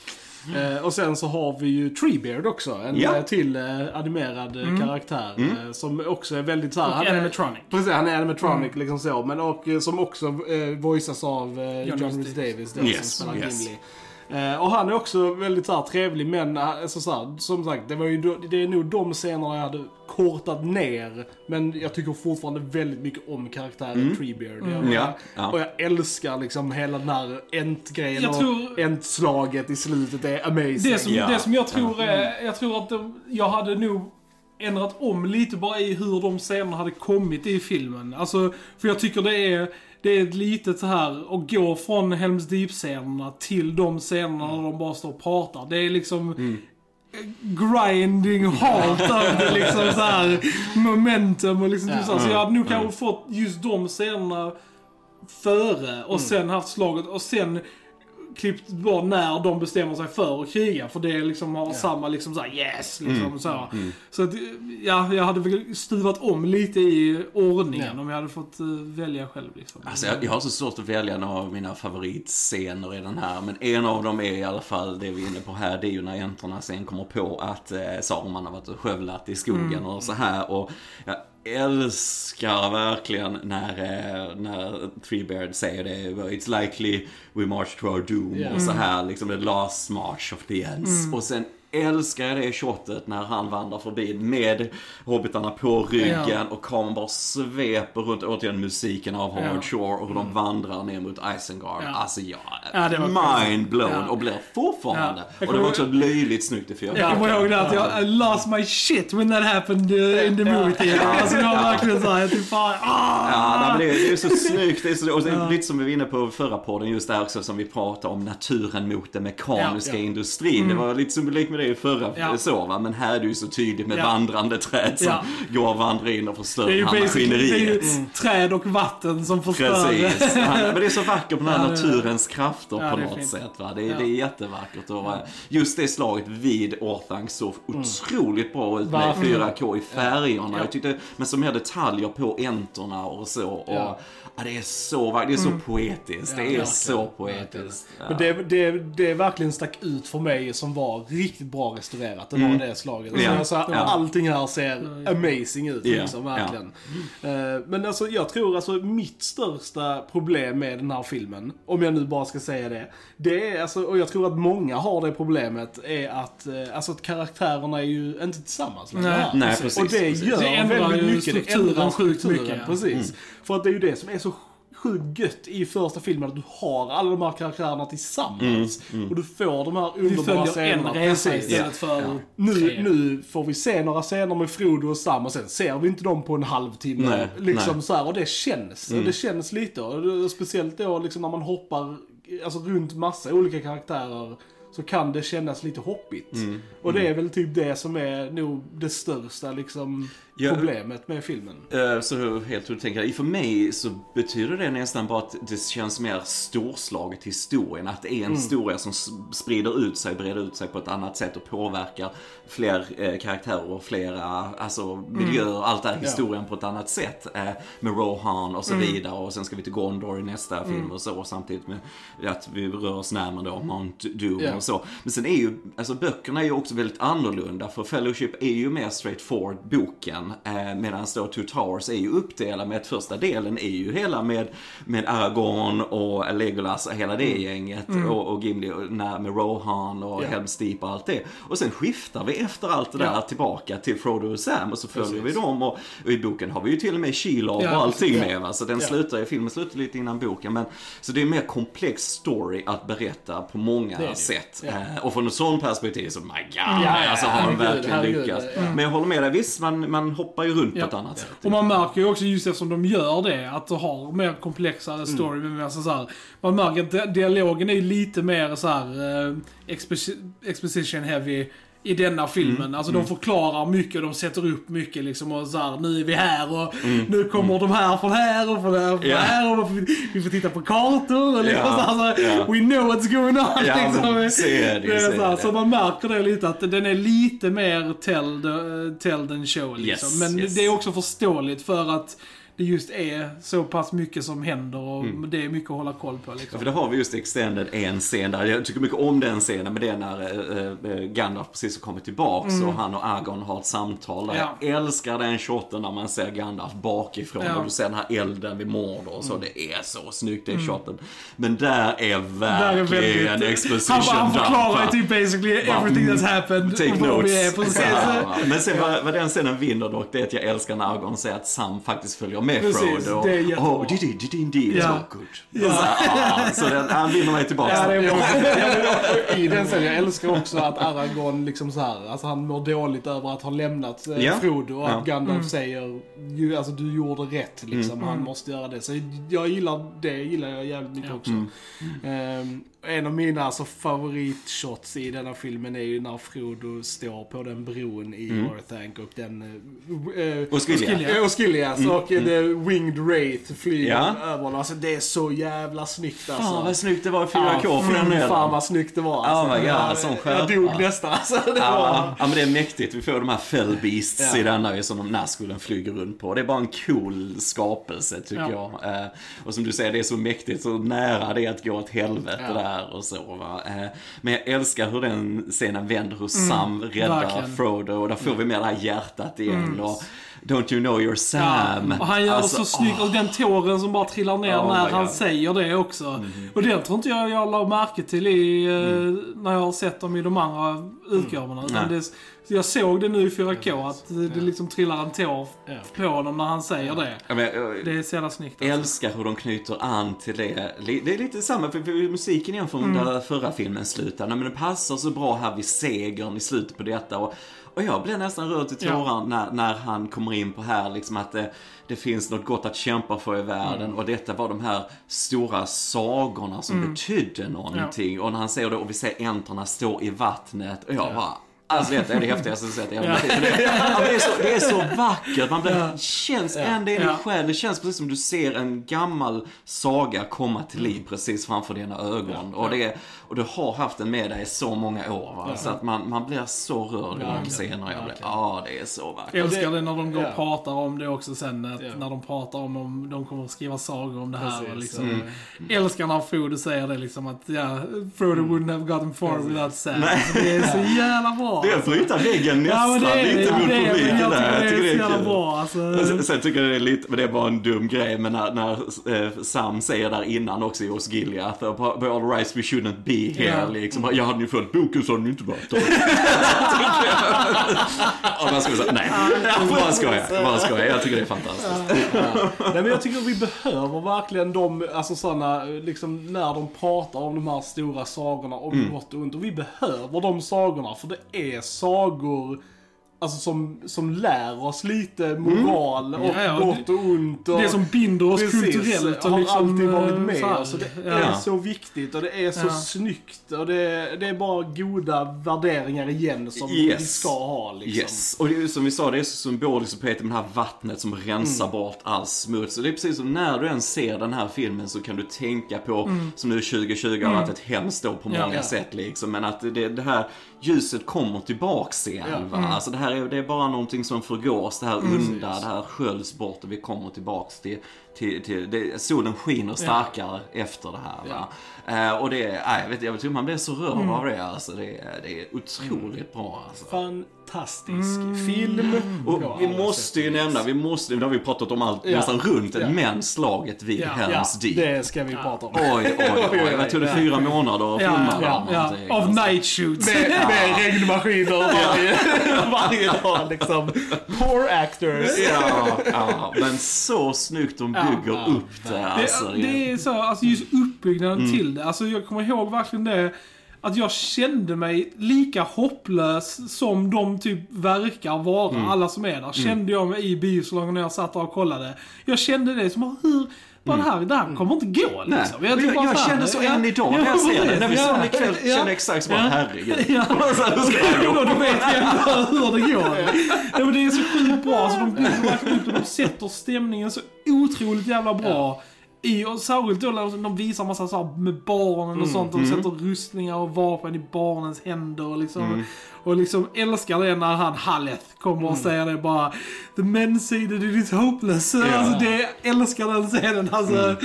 Eh, och sen så har vi ju Treebeard också. En Ja. eh, till eh, animerad eh, karaktär. Eh, som också är väldigt så här, Och han är- animatronic. Precis, han är animatronic liksom så. Men och eh, som också eh, voiceas av eh, John, John Rhys Davis. Den Yes, som spelar yes. Gimli. Eh, och han är också väldigt så här, trevlig men eh, alltså, så här, som sagt det, var ju, det är nog de scenerna jag hade kortat ner. Men jag tycker fortfarande väldigt mycket om karaktären Treebeard. Jag, Mm. Ja, ja. Och jag älskar liksom hela den här Ent-grejen och tror- Ent-slaget i slutet är amazing. Det som, Ja. det som jag tror är, jag tror att de, jag hade nog ändrat om lite bara i hur de scenerna hade kommit i filmen. Alltså, för jag tycker det är, det är ett litet så här att gå från Helms Deep-scenerna till de scenerna när de bara står och pratar. Det är liksom grinding halt över det liksom så här momentum och liksom Ja. typ så, här. så jag hade nog kanske fått just de scenerna före och sen haft slaget och sen klippt bara när de bestämmer sig för att kriga. För det liksom har samma liksom så här, yes, liksom så. här. Så att, ja, jag hade väl stuvat om lite i ordningen Ja. om jag hade fått eh, välja själv liksom. Alltså jag, jag har så svårt att välja några av mina favoritscener i den här. Men en av dem är i alla fall det vi är inne på här. Det är ju när äntorna sen kommer på att eh, Saruman har varit och skövlat i skogen och så här. Och jag älskar verkligen när, eh, när Treebeard säger det. It's likely we march to our doom. Ja. Och så här liksom the last march of the ends. Och sen älskar jag det shotet när han vandrar förbi med hobbitarna på ryggen Ja. och kameran bara sveper runt, återigen musiken av Howard Ja. Shore och hur de vandrar ner mot Isengard. Ja. Alltså jag Ja, det mind blown Ja. och blir fortfarande. Ja. Jag Och det var också löjligt snyggt i Jag fyra. kommer ihåg det att jag I lost my shit when that happened uh, in the movie theater. Alltså jag var verkligen såhär, jag typ bara, ah! Ja, nej, men det, är, det är så snyggt. Det är så, och det är lite som vi var inne på förra podden, just där också som vi pratade om naturen mot den mekaniska Ja, ja. industrin. Det var lite symbolik med det i förra Ja. så, va? men här är det ju så tydligt med Ja. vandrande träd som Ja. går och vandrar in och förstör Det är basically, det är ju maskineriet. träd och vatten som förstör. Precis. *laughs* Ja, Men det är så vackert med den här det naturens krafter på det något fint. sätt. Va? Det, är, det är jättevackert. Och eh, just det slaget vid Orthanc såg otroligt bra ut med Verkligen. 4K i färgerna. Ja. Jag tyckte, men så mer detaljer på äntorna och så. Och, det är så vackert. Det är så poetiskt. det är verkligen. så poetiskt. Men det, det, det verkligen stack ut för mig som var riktigt bra restaurerat. Det var det slaget. Alltså, Ja. alltså, Ja. Allting här ser amazing ut. Ja. Liksom, verkligen. Eh, Men alltså, jag tror alltså mitt största problem med den här filmen, om jag nu bara ska säga det, det är alltså, och jag tror att många har det problemet, är att, eh, alltså, att karaktärerna är ju inte tillsammans längre Nej. Nej, precis. Och det precis. gör Det ändrar väldigt ju mycket. Det strukturen ändrar sjukt strukturen, mycket, ja. Precis. För att det är ju det som är så sjukt gött i första filmen, att du har alla de här karaktärerna tillsammans. Och du får de här Vi underbara följer en scenerna. resa istället för Nu, tre. nu får vi se några scener med Frodo och Sam och sen ser vi inte dem på en halvtimme. Nej, liksom nej. Så här, och det känns. Och det känns lite. Och speciellt då liksom när man hoppar alltså, runt massa olika karaktärer. Så kan det kännas lite hoppigt. Och det är väl typ det som är nog det största liksom, Ja. problemet med filmen. Eh, Så helt hur du tänker. För mig så betyder det nästan bara att det känns mer storslaget historien. Att det är en historia som sprider ut sig, breder ut sig på ett annat sätt och påverkar fler eh, karaktärer och flera alltså, miljöer. Allt det här historien på ett annat sätt. Eh, med Rohan och så vidare. Och sen ska vi till Gondor i nästa film och så. Samtidigt med att vi rör oss närmare då Mount Doom Ja. och så. Men sen är ju, alltså böckerna är ju också väldigt annorlunda. För Fellowship är ju mer straightforward boken. Eh, Medan då Two Towers är ju uppdelad med att första delen är ju hela med, med Aragorn och Legolas och hela det gänget. Och, och Gimli och när, med Rohan och Ja. Helm's Deep och allt det. Och sen skiftar vi efter allt det där tillbaka till Frodo och Sam och så följer Precis. vi dem. Och, och i boken har vi ju till och med Shelob Ja, och allting med. Va? Så den slutar, filmen slutar lite innan boken. Men, så det är en mer komplex story att berätta på många Det det. sätt. Eh, och från ett sånt perspektiv så, my god, alltså har de verkligen lyckats. Men jag håller med dig, visst man, man hoppar ju runt Ja. på ett annat sätt. Och man märker ju också just eftersom de gör det, att de har mer komplexare Mm. story. Men alltså så här, man märker att di- dialogen är lite mer så här eh, exposi- exposition heavy i denna filmen. Mm. Alltså de förklarar mycket, de sätter upp mycket liksom och så här, nu är vi här och Mm. nu kommer de här från här och från här, från Ja. här och vi, får titta på kartor och liksom Ja, så här, så ja. We know what's going on. Ja, liksom. är det är så det. så man märker det lite att den är lite mer tell, the, tell than show liksom. Yes, Men yes. det är också förståeligt för att det just är så pass mycket som händer och Mm. det är mycket att hålla koll på Ja, liksom. för det har vi just extended en scen där. Jag tycker mycket om den scenen, men det är när äh, Gandalf precis har kommit tillbaks och han och Argon har ett samtal. Där Mm. Ja. Jag älskar den shoten när man ser Gandalf bakifrån Ja. Mm. och du ser den här elden vid Mordor och så. Det är så snyggt den shoten. Men där är verkligen Där är väldigt- exposition han, han förklarar dump. typ basically everything that's happened. Take notes. Är. Ja, *laughs* men sen vad, vad den scenen vinner dock, det är att jag älskar när Argon säger att Sam faktiskt följer med Precis, Frodo. det är jättebra. oh, did he, did he indeed, Ja. so good. Så, ah, så den, han vinner mig tillbaka. Ja, det är bra. Ja, I den scenen, jag älskar också att Aragorn liksom så här, alltså han mår dåligt över att ha lämnat eh, Ja. Frodo och att. Gandalf Mm. säger ju, alltså du gjorde rätt liksom, han Mm. måste göra det. Så jag gillar det, gillar jag jävligt mycket också. Ehm, en av mina alltså, favoritshots i denna filmen är ju när Frodo står på den bron i Mm. Orthanc och den... Uh, Och Skilja. Skilja. och Skillias och uh, The Winged Wraith flyger Ja. över honom. Alltså det är så jävla snyggt alltså. Fan vad snyggt det var i 4K för den mm, delen. Fan vad snyggt det var alltså. Oh my God, jag, sån jag dog nästan alltså. Det var... Ja, ja, men det är mäktigt. Vi får de här fell beasts Ja. i denna ju som de Nazgulen flyger runt på. Det är bara en cool skapelse tycker Ja. jag. Eh, och som du säger, det är så mäktigt, så nära det är att gå åt helvete Ja. Där och så va. Eh, men jag älskar hur den scenen vänder, hur Sam räddar verkligen. Frodo och där får vi med det här hjärtat igen. Och, Don't you know you're Sam? Ja, och han gör Alltså, det så snyggt. Och den tåren som bara trillar ner Oh när han säger det också. Och det tror inte jag jag la märke till i, eh, när jag har sett dem i de andra utgåvorna. Utan det, jag såg det nu i 4K, att det det liksom trillar en tår Ja. på honom när han säger det. Ja, men, eh, Det är så jävla snyggt. Jag Alltså. älskar hur de knyter an till det. Det är lite samma, för, för musiken igen från Mm. där förra filmen slutade. Men det passar så bra här vid segern i slutet på detta. Och, och jag blev nästan rörd till Ja. tårar när, när han kommer in på här, liksom att det, det finns något gott att kämpa för i världen. Mm. Och detta var de här stora sagorna som betydde någonting. Och när han säger det, och vi ser änterna stå i vattnet. Och jag bara, Alltså det är det häftigaste jag sett i hela mitt liv. Det, ja, *laughs* är så, vackert. Man blir, Ja. känns ända in i Ja. själen. Det känns precis som du ser en gammal saga komma till liv precis framför dina ögon. Och, det, är- och du har haft den med dig i så många år. Va? Så att man, man blir så rörd i de Verkligen. scenerna. Jag blir, ja det är så vackert. Jag älskar det- när de går ja. pratar om det också sen. Att Ja. När de pratar om om de kommer att skriva sagor om det här. Precis, och liksom, Mm. Älskar när Frodo säger det liksom att ja, Frodo wouldn't have gotten far without Sam. Nej. Det är så *laughs* jävla bra. Det är att bryta väggen Ja nästan det är lite det. mot det, är- publiken men jag där. tycker det är jävla kul. bra. Alltså, Sen, sen tycker jag det är lite, men det är bara en dum grej, men när, när eh, Sam säger där innan också i Os Gileath, by all rights we shouldn't be here, Ja. liksom. Jag hade ju följt boken så hade ni inte varit *laughs* där. *laughs* Och man skulle säga, nej, bara skojar, bara skojar. Jag tycker det är fantastiskt. Nej men jag tycker vi behöver verkligen de, alltså sådana, liksom när de pratar om de här stora sagorna om Mm. gott och ont. Och vi behöver de sagorna för det är sagor Alltså som, som lär oss lite moral och Ja, ja, och gott och ont. Och, det som binder oss Precis, kulturellt. och har liksom, alltid varit eh, med. så här, Alltså det ja. är så viktigt och det är så Ja. snyggt. Och det, det är bara goda värderingar igen som Yes. vi ska ha liksom. Yes, och det är som vi sa, det är så symboliskt på Peter med det här vattnet som rensar bort all smuts. Och det är precis som när du än ser den här filmen så kan du tänka på, som nu 2020 har varit ett hemskt år på Ja. många Ja. sätt liksom. Men att det, det här ljuset kommer tillbaks igen Ja. va. Alltså det här är, det är bara någonting som förgås, det här onda, det här sköljs bort och vi kommer tillbaks till, till, till det, solen skiner starkare efter det här va. Eh, och det, nej, jag vet jag tror man blir så rörd av det alltså. Det, är- det är otroligt bra alltså. Fantastisk film. Och på vi måste ju nämna, vi måste, nu har vi pratat om allt Ja. nästan runt Ja. men slaget vid Ja. Ja, Helms Deep. det ska vi prata om. Oj, oj, oj. *laughs* Jag tror det fyra månader att Ja, filma ja, ja, någonting, Av alltså. night shoots. Med, med regnmaskiner varje, *laughs* varje dag liksom. Poor actors. Ja, ja, men så snyggt de bygger Ja, upp det alltså. Det, det är så, alltså just uppbyggnaden till det. Alltså jag kommer ihåg verkligen det. Att jag kände mig lika hopplös som de typ verkar vara, alla som är där. Kände jag mig i biosalongen när jag satt där och kollade. Jag kände det som, hur, bara det här, det här kommer inte gå Nej, liksom. jag, tycker bara jag, här, känner så ja, än idag när ja, jag ser det. När vi ja, såg den ikväll ja, kände jag exakt så bara, ja. herregud. Ja. *laughs* Ja, då vet vi ändå hur det går. *laughs* Ja, men det är så sjukt bra. Så de och de sätter stämningen så otroligt jävla bra. I, och särskilt då när de visar massa så här med barnen och sånt. De sätter rustningar och vapen i barnens händer. Och liksom, och liksom älskar det när han Halleth kommer och säger det bara The men say that it is hopeless. Alltså det, jag älskar den scenen. Alltså,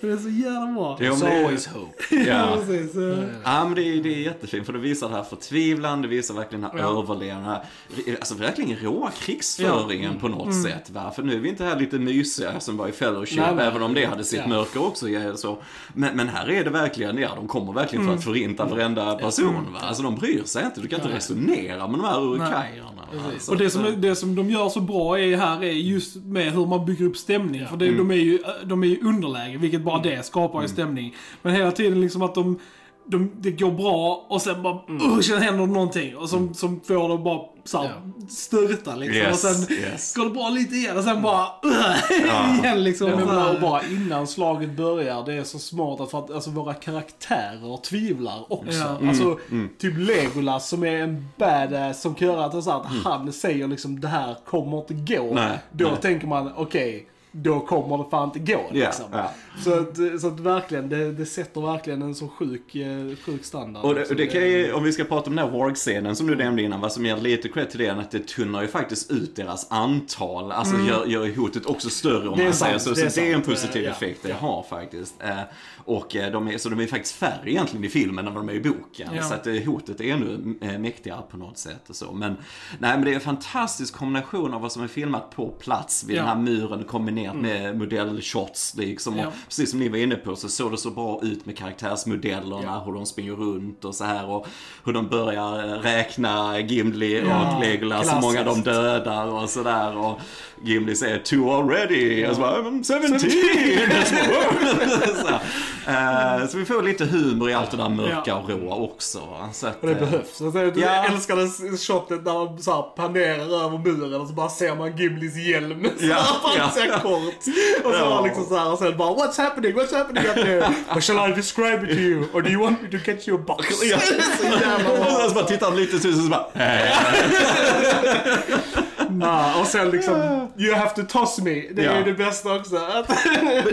Det är så jävla bra. *laughs* Ja, There's det- always hope. Ja. precis. Ja men det är, det är jättefint för det visar det här förtvivlan, det visar verkligen den här Ja. överlevnaden, alltså verkligen råa krigsföringen på något sätt va. För nu är vi inte här lite mysiga som var i Fellowship, Nej, även om det hade sitt Ja. mörker också. Ja, så. Men, men här är det verkligen, ja de kommer verkligen för att förinta varenda person va. Alltså de bryr sig inte, du kan inte resonera imponera med de här. Alltså, Och det som, det som de gör så bra är här är just med hur man bygger upp stämning. För det, de är ju de är i underläge, vilket bara det skapar ju stämning. Men hela tiden liksom att de, de, det går bra och sen bara, mm. sen händer någonting. Och som, som får dem bara såhär, störta liksom. Yes, och sen yes. går det bra lite igen och sen bara, *laughs* igen liksom. Ja, Så men och bara innan slaget börjar, det är så smart att för att alltså, våra karaktärer tvivlar också. Ja. Alltså, typ Legolas som är en badass som kan göra att, så här, att han säger liksom det här kommer inte gå. Nej, Då nej. tänker man, okej, då kommer det fan inte gå liksom. ja. Så, att, så att verkligen, det, det sätter verkligen en så sjuk, eh, sjuk standard. Och det, det kan ju, om vi ska prata om den här Warg-scenen som du nämnde innan, vad som ger lite cred till det, är att det tunnar ju faktiskt ut deras antal. Alltså gör, gör hotet också större om Mm. Det man sant, säger så. det Så är det är en positiv Ja, effekt det ja. har faktiskt. Eh, Och eh, de är, så de är faktiskt färre egentligen i filmen än vad de är i boken. Ja. Så att eh, hotet är ännu eh, mäktigare på något sätt och så. Men, nej, men det är en fantastisk kombination av vad som är filmat på plats vid Ja. den här muren kombinerat med modellshots liksom. Och Ja. precis som ni var inne på så såg det så bra ut med karaktärsmodellerna, hur de springer runt och så här och hur de börjar räkna Gimli och Legolas, hur många de dödar och sådär Gimli säger two already, och så bara "I'm 17! *laughs* *laughs* så, eh, så vi får lite humor i allt det där mörka Ja. och råa också. Så att, Och det eh, behövs. Alltså, jag Ja. älskar det shotet när man så här panerar över muren och så bara ser man Gimlis hjälm. *laughs* Så Ja, här, ja. kort. Och så Ja. liksom så här, och sen bara What's happening? What's happening up there? Shall I describe it to you? Or do you want me to catch you a box? Ja. så jävla bra. Och så bara tittar han lite så så bara, *laughs* Ja, och sen liksom You have to toss me. Det är Ja. det bästa också. *laughs*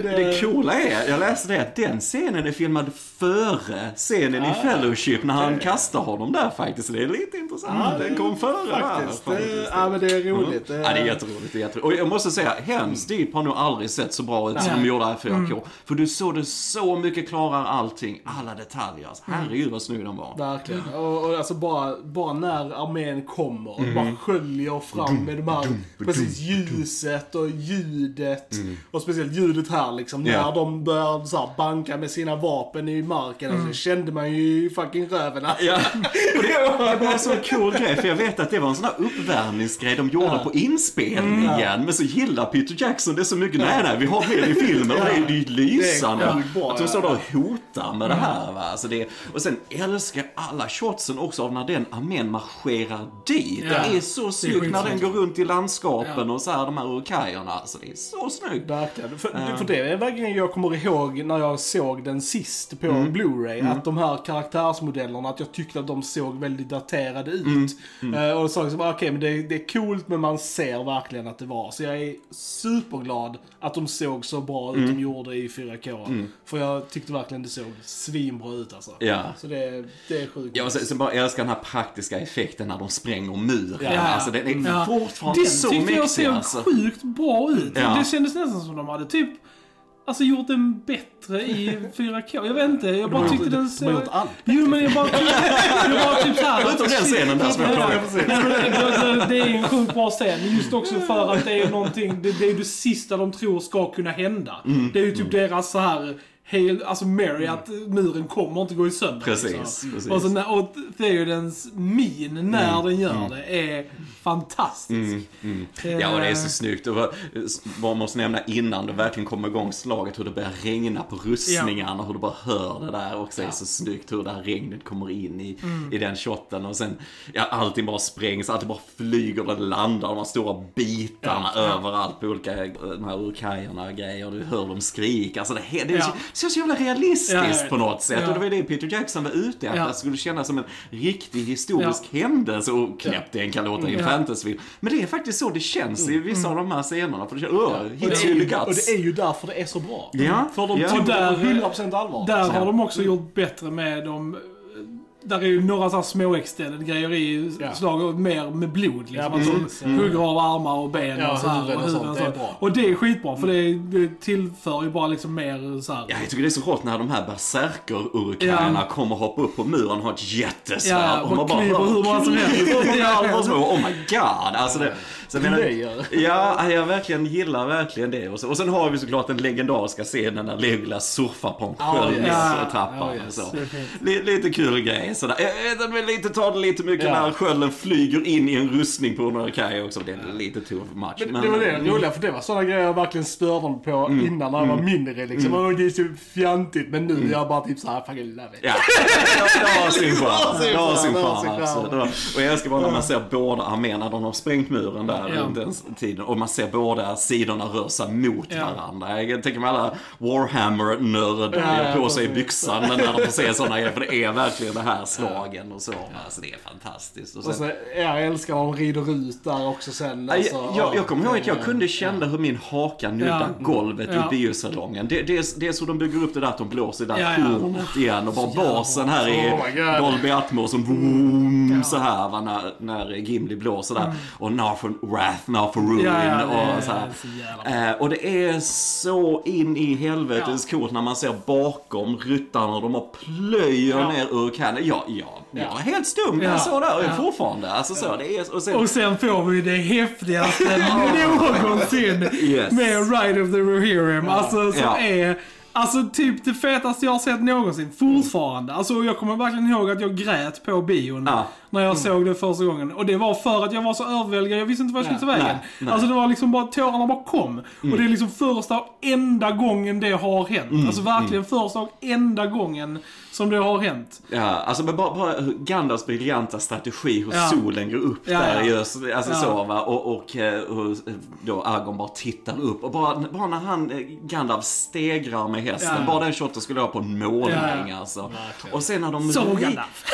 Det coola är, jag läste det, att den scenen är filmad före scenen Ah, i Fellowship när han kastar honom där faktiskt. Det är lite intressant. den kom före Faktiskt. där. Det, ja men det är roligt. Ja, det är jätteroligt. Det är jätteroligt. Och jag måste säga, Hems Deep har nog aldrig sett så bra ut som de gjorde här i 4K. För du såg det så mycket klarare allting, alla detaljer. Alltså, herregud vad snygg den var. Verkligen. Och, och alltså bara, bara när armén kommer och bara sköljer fram med de här, precis ljuset och ljudet. Och speciellt ljudet här liksom, Ja. när de börjar så här, banka med sina vapen i marken. Alltså, kände man ju fucking röven alltså. Ja, och *laughs* det, det var en sån cool grej, för jag vet att det var en sån här uppvärmningsgrej de gjorde på inspelningen. Men så gillar Peter Jackson det så mycket. Nej, nej, vi har med det i filmen och det är ju lysande. Det är att de ja. står där och hotar med det här. Va? Alltså det, och sen älskar jag alla shotsen också av när den armén marscherar dit. Ja. Det är så snyggt när den går runt i landskapen Ja. och så här, de här urkajerna. Alltså det är så snyggt. Verkligen. För, för det är verkligen jag kommer ihåg när jag såg den sist på Blu-ray. Att de här karaktärsmodellerna, att jag tyckte att de såg väldigt daterade ut. Eh, och så liksom, okej men det, det är coolt men man ser verkligen att det var. Så jag är superglad att de såg så bra ut de gjorde i 4K. För jag tyckte verkligen det såg svinbra ut alltså. Ja. Så det, det är sjukt. Ja, och sen, sen bara älskar den här praktiska effekten när de spränger muren. Ja. Alltså den är Ja. Fortfarande Den så tyckte jag såg alltså. sjukt bra ut. Ja. Det kändes nästan som de hade typ Alltså gjort den bättre i *laughs* 4K. Jag vet inte, jag bara tyckte den de har gjort allt Jo men jag bara. *laughs* Jag bara typ såhär... Utom den scenen där som jag det- alltså, Det är en sjukt bra scen, just också för att det är någonting, det, det är det sista de tror ska kunna hända. Mm. Det är ju typ deras så här hel, alltså Mary, att muren kommer inte gå i sönder. Precis, liksom. precis. Och, så när, och Theodens min när Mm. den gör det är fantastisk. Ja, och det är så Eh, snyggt. Och man måste nämna innan det verkligen kommer igång slaget hur det börjar regna på rustningarna och hur du bara hör det där också. är så snyggt hur det här regnet kommer in i, Mm. i den shotten. Och sen, ja, allting bara sprängs, allting bara flyger och det landar, de här stora bitarna överallt på olika, de här urkajerna och grejer. Du hör dem skrika. Alltså det, det är Ja. Så, jävla realistiskt på något sätt. Och det var det Peter Jackson var ute efter. Att det skulle kännas som en riktig historisk händelse. Och knäppt det kan låta i en fantasyfilm. Men det är faktiskt så det känns i vissa av de här scenerna. För det känns, öh, Och hits det, är in ju, the och guts. det är ju därför det är så bra. Ja, För de ja. tog Och det där- på 100% allvar. Där har de också gjort bättre med de... Där är ju några så här små extended grejer i Ja. slag och mer med blod liksom. Ja, de hugger av armar och ben Ja, och så här. huvuden och huvuden sånt, det. Och det är skitbra för det, det tillför ju bara liksom mer så här. Ja, jag tycker det är så rått när de här berserker-urkajerna Ja. kommer hoppa upp på muren och ha ett jättesvärd. Ja, och och man bara hör hur många som helst. *laughs* *laughs* Oh my god. Alltså det, Så jag menar. Ja, jag verkligen gillar verkligen det. Och, så, och sen har vi såklart den legendariska scenen när Legolas surfar på en Ja, sköld yes. och yes. så. Lite, lite kul grej. Sådär. Jag men lite, tar det lite mycket Ja. när skölden flyger in i en rustning på Urukai också. Det är lite too much. Men det var det roliga, för det var sådana grejer jag verkligen störde på innan när jag var mindre liksom. Åh, det är så fjantigt. Men nu är jag bara typ såhär, fucking love it. Ja, *laughs* *laughs* det har sin charm. Det har sin charm, Och jag älskar bara när man ser båda arméerna, de har sprängt muren där Ja. runt den tiden. Och man ser båda sidorna röra sig mot Ja. varandra. Jag tänker mig alla Warhammer-nördar Ja, på ja, sig precis. byxan när de får se sådana grejer. För det är verkligen det här slagen och så. Alltså det är fantastiskt. Och Och sen, jag älskar de rider ut där också sen. Ja, Alltså, jag, jag, jag kommer ihåg att jag kunde känna hur min haka nuddade Ja. golvet Ja. i biosalongen. Det, det, är, det är så de bygger upp det där att de blåser det där Ja, ja. hornet igen och bara basen här Oh är my God. Dolby Atmos som vroom, så här va, när, när Gimli blåser där. Och now for wrath, now for ruin. Ja, ja, är och så här. Eh, och det är så in i helvetes coolt när man ser bakom ryttarna och de har plöjer Ja. ner ur kan. Ja, ja, jag var helt stum när Ja. jag såg det här är Ja. fortfarande. Alltså så, det är, och sen, Och sen får vi det häftigaste *laughs* någonsin Yes. med Ride of the Rohirrim. Alltså som Ja. är Alltså typ det fetaste jag har sett någonsin. Fortfarande. Alltså jag kommer verkligen ihåg att jag grät på bion Ja. när jag såg det första gången. Och det var för att jag var så överväldigad, jag visste inte vad jag skulle ta vägen. Nej, nej. Alltså det var liksom bara, tårarna bara kom. Och det är liksom första och enda gången det har hänt. Alltså verkligen första och enda gången som det har hänt. Ja, alltså men bara, bara Gandalfs briljanta strategi, hur Ja. solen går upp Ja, där ja. just, alltså Ja. så va, och, och eh, hur då Argon bara tittar upp och bara, bara när han, eh, Gandalf stegrar med hästen, Ja. bara den shoten skulle jag ha på en målning alltså. Verkligen. Och sen när de Så ri- Gandalf.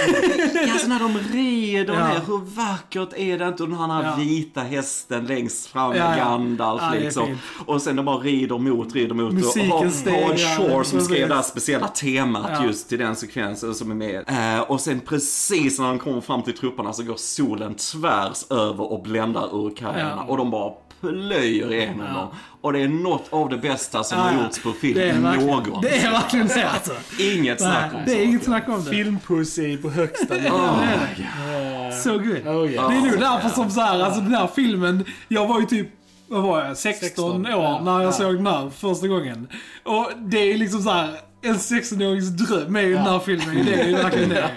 *laughs* Alltså när de rider Ja. ner, hur vackert är det inte? Och den här Ja. vita hästen längst fram med ja. Gandalf liksom. Och sen de bara rider mot, rider mot. Musiken och har stegrar, Howard Shore som skrev det här speciella temat Ja. just till den sekvensen som är med. Eh, och sen precis när de kommer fram till trupperna så går solen tvärs över och bländar ur kajerna. Ja. Och de bara plöjer igenom Ja. dem. Och det är något av det bästa som Ja, har gjorts på Det film är verkligen, någon. det är verkligen det alltså. Inget snack om det är saken. inget snack om det. Filmpussy på högsta nivå. Ja, det är det. Så good. Oh, yeah. Det är nog därför som så här, alltså den här filmen, jag var ju typ vad var jag, 16, 16, år ja. när jag Ja. såg den här första gången. Och det är liksom så här. En 16-årings dröm är ju den här filmen. Det är ju verkligen det.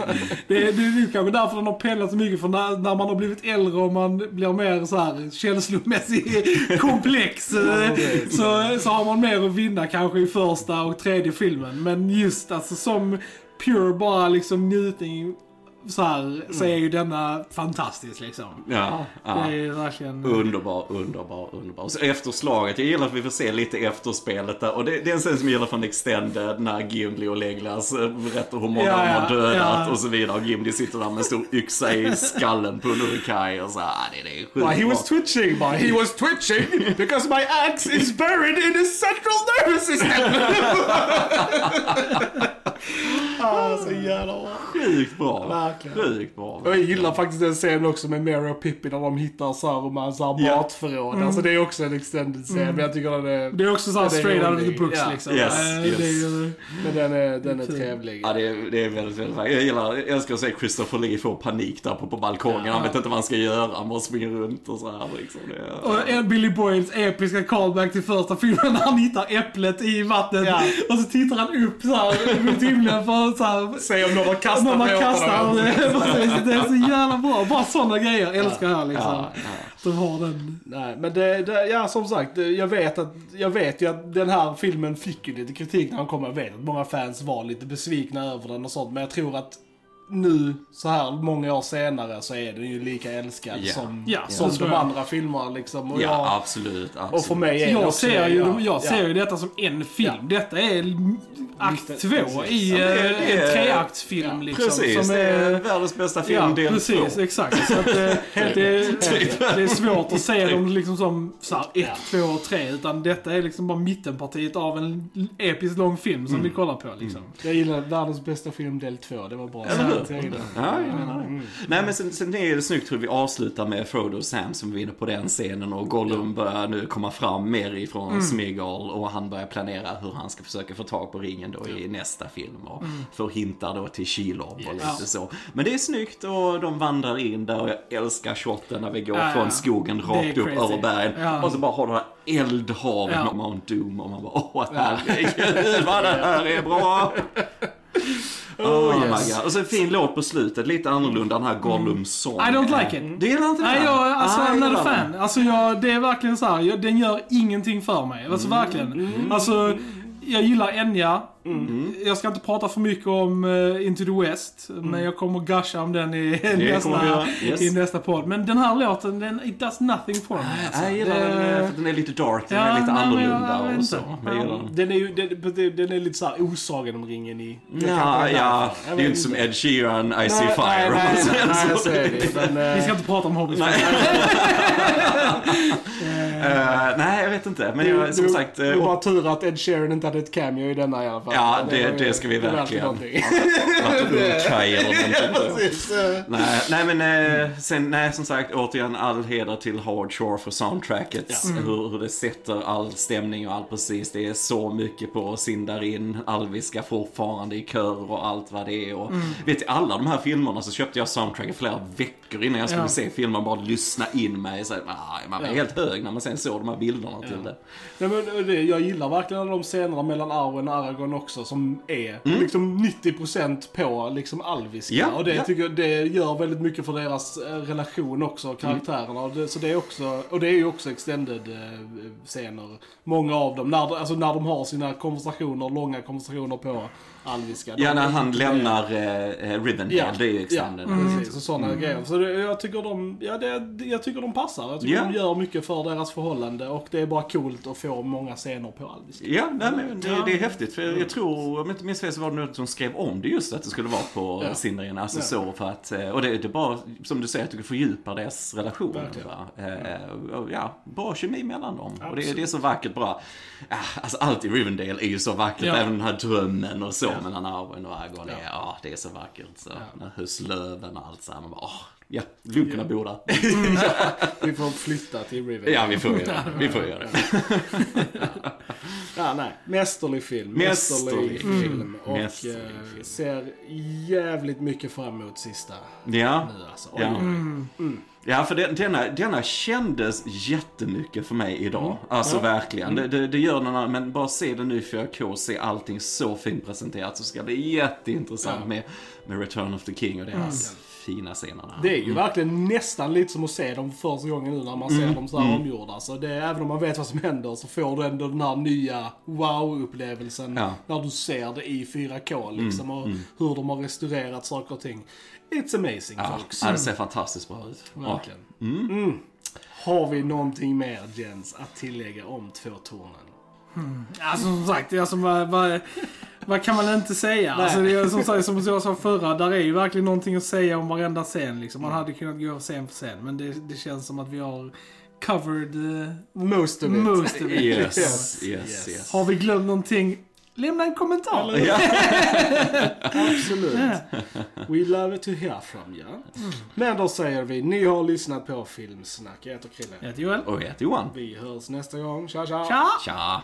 Det är, det är kanske därför den har pendlat så mycket. För när, när man har blivit äldre och man blir mer så här känslomässigt *laughs* komplex. eh, så, så har man mer att vinna kanske i första och tredje filmen. Men just alltså som pure bara liksom njutning så här, så är ju denna fantastisk liksom. Ja, ja. Det är verkligen... Underbar, underbar, underbar. Och så efterslaget, jag gillar att vi får se lite efterspelet där. Och det, det är en scen som jag gillar från Extended när Gimli och Legolas eh, berättar hur många Ja, de har dödat ja. och så vidare. Och Gimli sitter där med en stor yxa i skallen på Ulrikai och så här, ah, det, det är sjukt Why, he was twitching, but he was twitching because my axe is buried in his central nervous system. *laughs* ah, så jävla bra. Sjukt bra. Verkligen. Sjukt bra. Och jag gillar faktiskt den scenen också med Mary och Pippi när de hittar Sarumans Ja. matförråd. Alltså det är också en extended scen, men jag tycker den är... Det är också såhär Ja, straight out of the books Ja. liksom. Yes, Eh, yes. Det är. Men den är, den är trevlig. Ja, det är, det är väldigt, väldigt vackert. Jag gillar, jag älskar att se Christopher Lee få panik där på, på balkongen. Han vet inte vad han ska göra. Han bara springer runt och så här liksom. Det är, Och en Billy Boyles episka callback till första filmen när han hittar äpplet i vattnet. Ja. Och så tittar han upp så här mot himlen för att så här, Se om någon har kastat man på Precis, det är så jävla bra. Bara sådana grejer älskar jag liksom. ja, ja. De har den. Nej, men det, det, ja som sagt, det- jag vet, att, jag vet ju att den här filmen fick ju lite kritik när den kom. Jag vet att många fans var lite besvikna över den och sånt, men jag tror att nu, så här många år senare, så är den ju lika älskad Ja. som, Ja, som det tror de jag. andra filmerna liksom. Och, ja jag, absolut, absolut. och för mig är det Jag också ser, ju, ja, jag ser ju detta som en film. Detta är akt Precis. två i Ja, det är- eh, det är- en treaktsfilm ja, liksom. Precis, som det är är, världens bästa film Ja, del precis, två. exakt. Så att, eh, *laughs* det, det, Typ. det är svårt att se dem liksom som så här, ett, två och tre. Utan detta är liksom bara mittenpartiet av en episkt lång film som vi kollar på liksom. Jag gillar världens bästa film del två, det var bra. Garanterat. Ja, jag menar det. Nej, men sen, sen är det snyggt hur vi avslutar med Frodo och Sam som vi är inne på den scenen och Gollum börjar nu komma fram mer ifrån Smeagol och han börjar planera hur han ska försöka få tag på ringen då i nästa film och får hintar då till Shelob och lite så. Men det är snyggt och de vandrar in där och jag älskar shotten när vi går ja. från skogen rakt upp crazy. över bergen Ja. och så bara har du eldhavet Ja. med Mount Doom och man bara åh herregud *laughs* vad det här är bra! *laughs* Oh, my yes. god. Och så en fin låt på slutet, lite annorlunda den här Gollum-sången. I don't like it. Du gillar inte den? Nej, jag, alltså, Ah, I'm not a fan. Alltså, jag, det är verkligen så här, jag, den gör ingenting för mig. Alltså verkligen. Alltså, jag gillar Enya. Jag ska inte prata för mycket om eh, Into the West, men jag kommer gusha om den i, *laughs* nästa, yes. i nästa podd. Men den här låten, den, it does nothing for me. Alltså. Jag gillar Det- den, eh, för den är lite dark, den Ja, är lite nej, jag- annorlunda jag vet och så. Men jag gillar den. Den är ju den, den är lite såhär osagan om ringen i... det Ja, ja. Jag det är ju inte som Ed Sheeran, I see Nej, fire. Nej, om man nej, säger nej, så. jag *laughs* säger det. Men, eh, Vi ska inte prata om Hobbit. Eh, nej, *laughs* jag vet inte. Men jag, som det, sagt... Det eh, är och- bara tur att Ed Sheeran inte hade ett cameo i denna i alla fall. Ja, var det, ju- det ska vi det var verkligen. Varit *laughs* *laughs* eller. Precis, eh. Nej, nej men eh, sen, nej som sagt återigen all heder till Howard Shore för soundtracket. Hur, hur det sätter all stämning och allt precis. Det är så mycket på Sindarin, alviska fortfarande i kör och allt vad det är. Och, Vet du, alla de här filmerna så köpte jag soundtracket flera veckor innan jag skulle Ja. se filmen. Bara lyssna in mig. Så, ah, man var Ja. helt hög när man sen såg de här bilderna till det. Nej, men det, jag gillar verkligen de scenerna mellan Arwen och Aragorn också som är Mm. liksom 90% på liksom alviska. Ja, och det, ja. tycker jag, det gör väldigt mycket för deras eh, relation också, karaktärerna. Och det, så det är också, och det är ju också extended eh, scener. Många av dem, när, alltså när de har sina konversationer, långa konversationer på alviska. Ja, när är han lämnar eh, Rivendell, det är ju extended. Ja, precis. Och sådana grejer. Så det, jag tycker de, ja, det, jag tycker de passar. Jag tycker Ja. de gör mycket för deras förhållande och det är bara coolt att få många scener på alviska. Ja, nej, men det, det är häftigt. För jag tror, om jag inte minns fel så var det någon som skrev om det just att det skulle vara på Ja. Sindarin. Alltså Ja. så för att, eh, och det, det är bara, som du säger, att du fördjupar deras relation. Eh, och Ja, bra kemi mellan dem. Och det, Absolut. det är så vackert bra. Ah, Alltså allt i Rivendell är ju så vackert, Ja. även den här drömmen och så Ja. Mellan Arwen och Aragorn. Ja. Ja. det är så vackert. Så. Ja. Huslöven och allt så här. Man bara, åh, ja, vill kunna bo där. Vi får flytta till Rivendell. Ja, vi får göra det. Vi får göra det. Ja, nej. Mästerlig film. Mästerlig film. Och Mästerlig eh, film. ser jävligt mycket fram emot sista Ja. nu alltså. Ja. Oj. Ja, för den, denna, denna kändes jättemycket för mig idag. Mm. Alltså verkligen. Det, det, det gör den men bara se den nu i 4K, se allting så fint presenterat så ska det bli jätteintressant med, med Return of the King och deras fina scener. Det är ju verkligen nästan lite som att se dem för första gången nu när man ser dem så här omgjorda. Så det även om man vet vad som händer så får du ändå den här nya wow-upplevelsen Ja. när du ser det i 4K liksom. Och hur de har restaurerat saker och ting. It's amazing Ja, folks. ja, det ser fantastiskt bra ut. Ja. Verkligen. Mm. Har vi någonting mer Jens att tillägga om Två tornen? Alltså som sagt, alltså, vad, vad, vad kan man inte säga? Alltså, det är, som, sagt, som jag sa förra, där är ju verkligen någonting att säga om varenda scen. Liksom. Man hade kunnat gå scen för scen, men det, det känns som att vi har covered uh, Most of it. most of it. Yes, Yes, *laughs* yes, yes. yes. Har vi glömt någonting? Lämna en kommentar. Eller- Ja. *laughs* Absolut. We love to hear from you. Men då säger vi, ni har lyssnat på Filmsnack. Jag heter Krille. Jag heter Joel. Och jag heter Johan. Vi hörs nästa gång. Tja tja! Tja! Tja!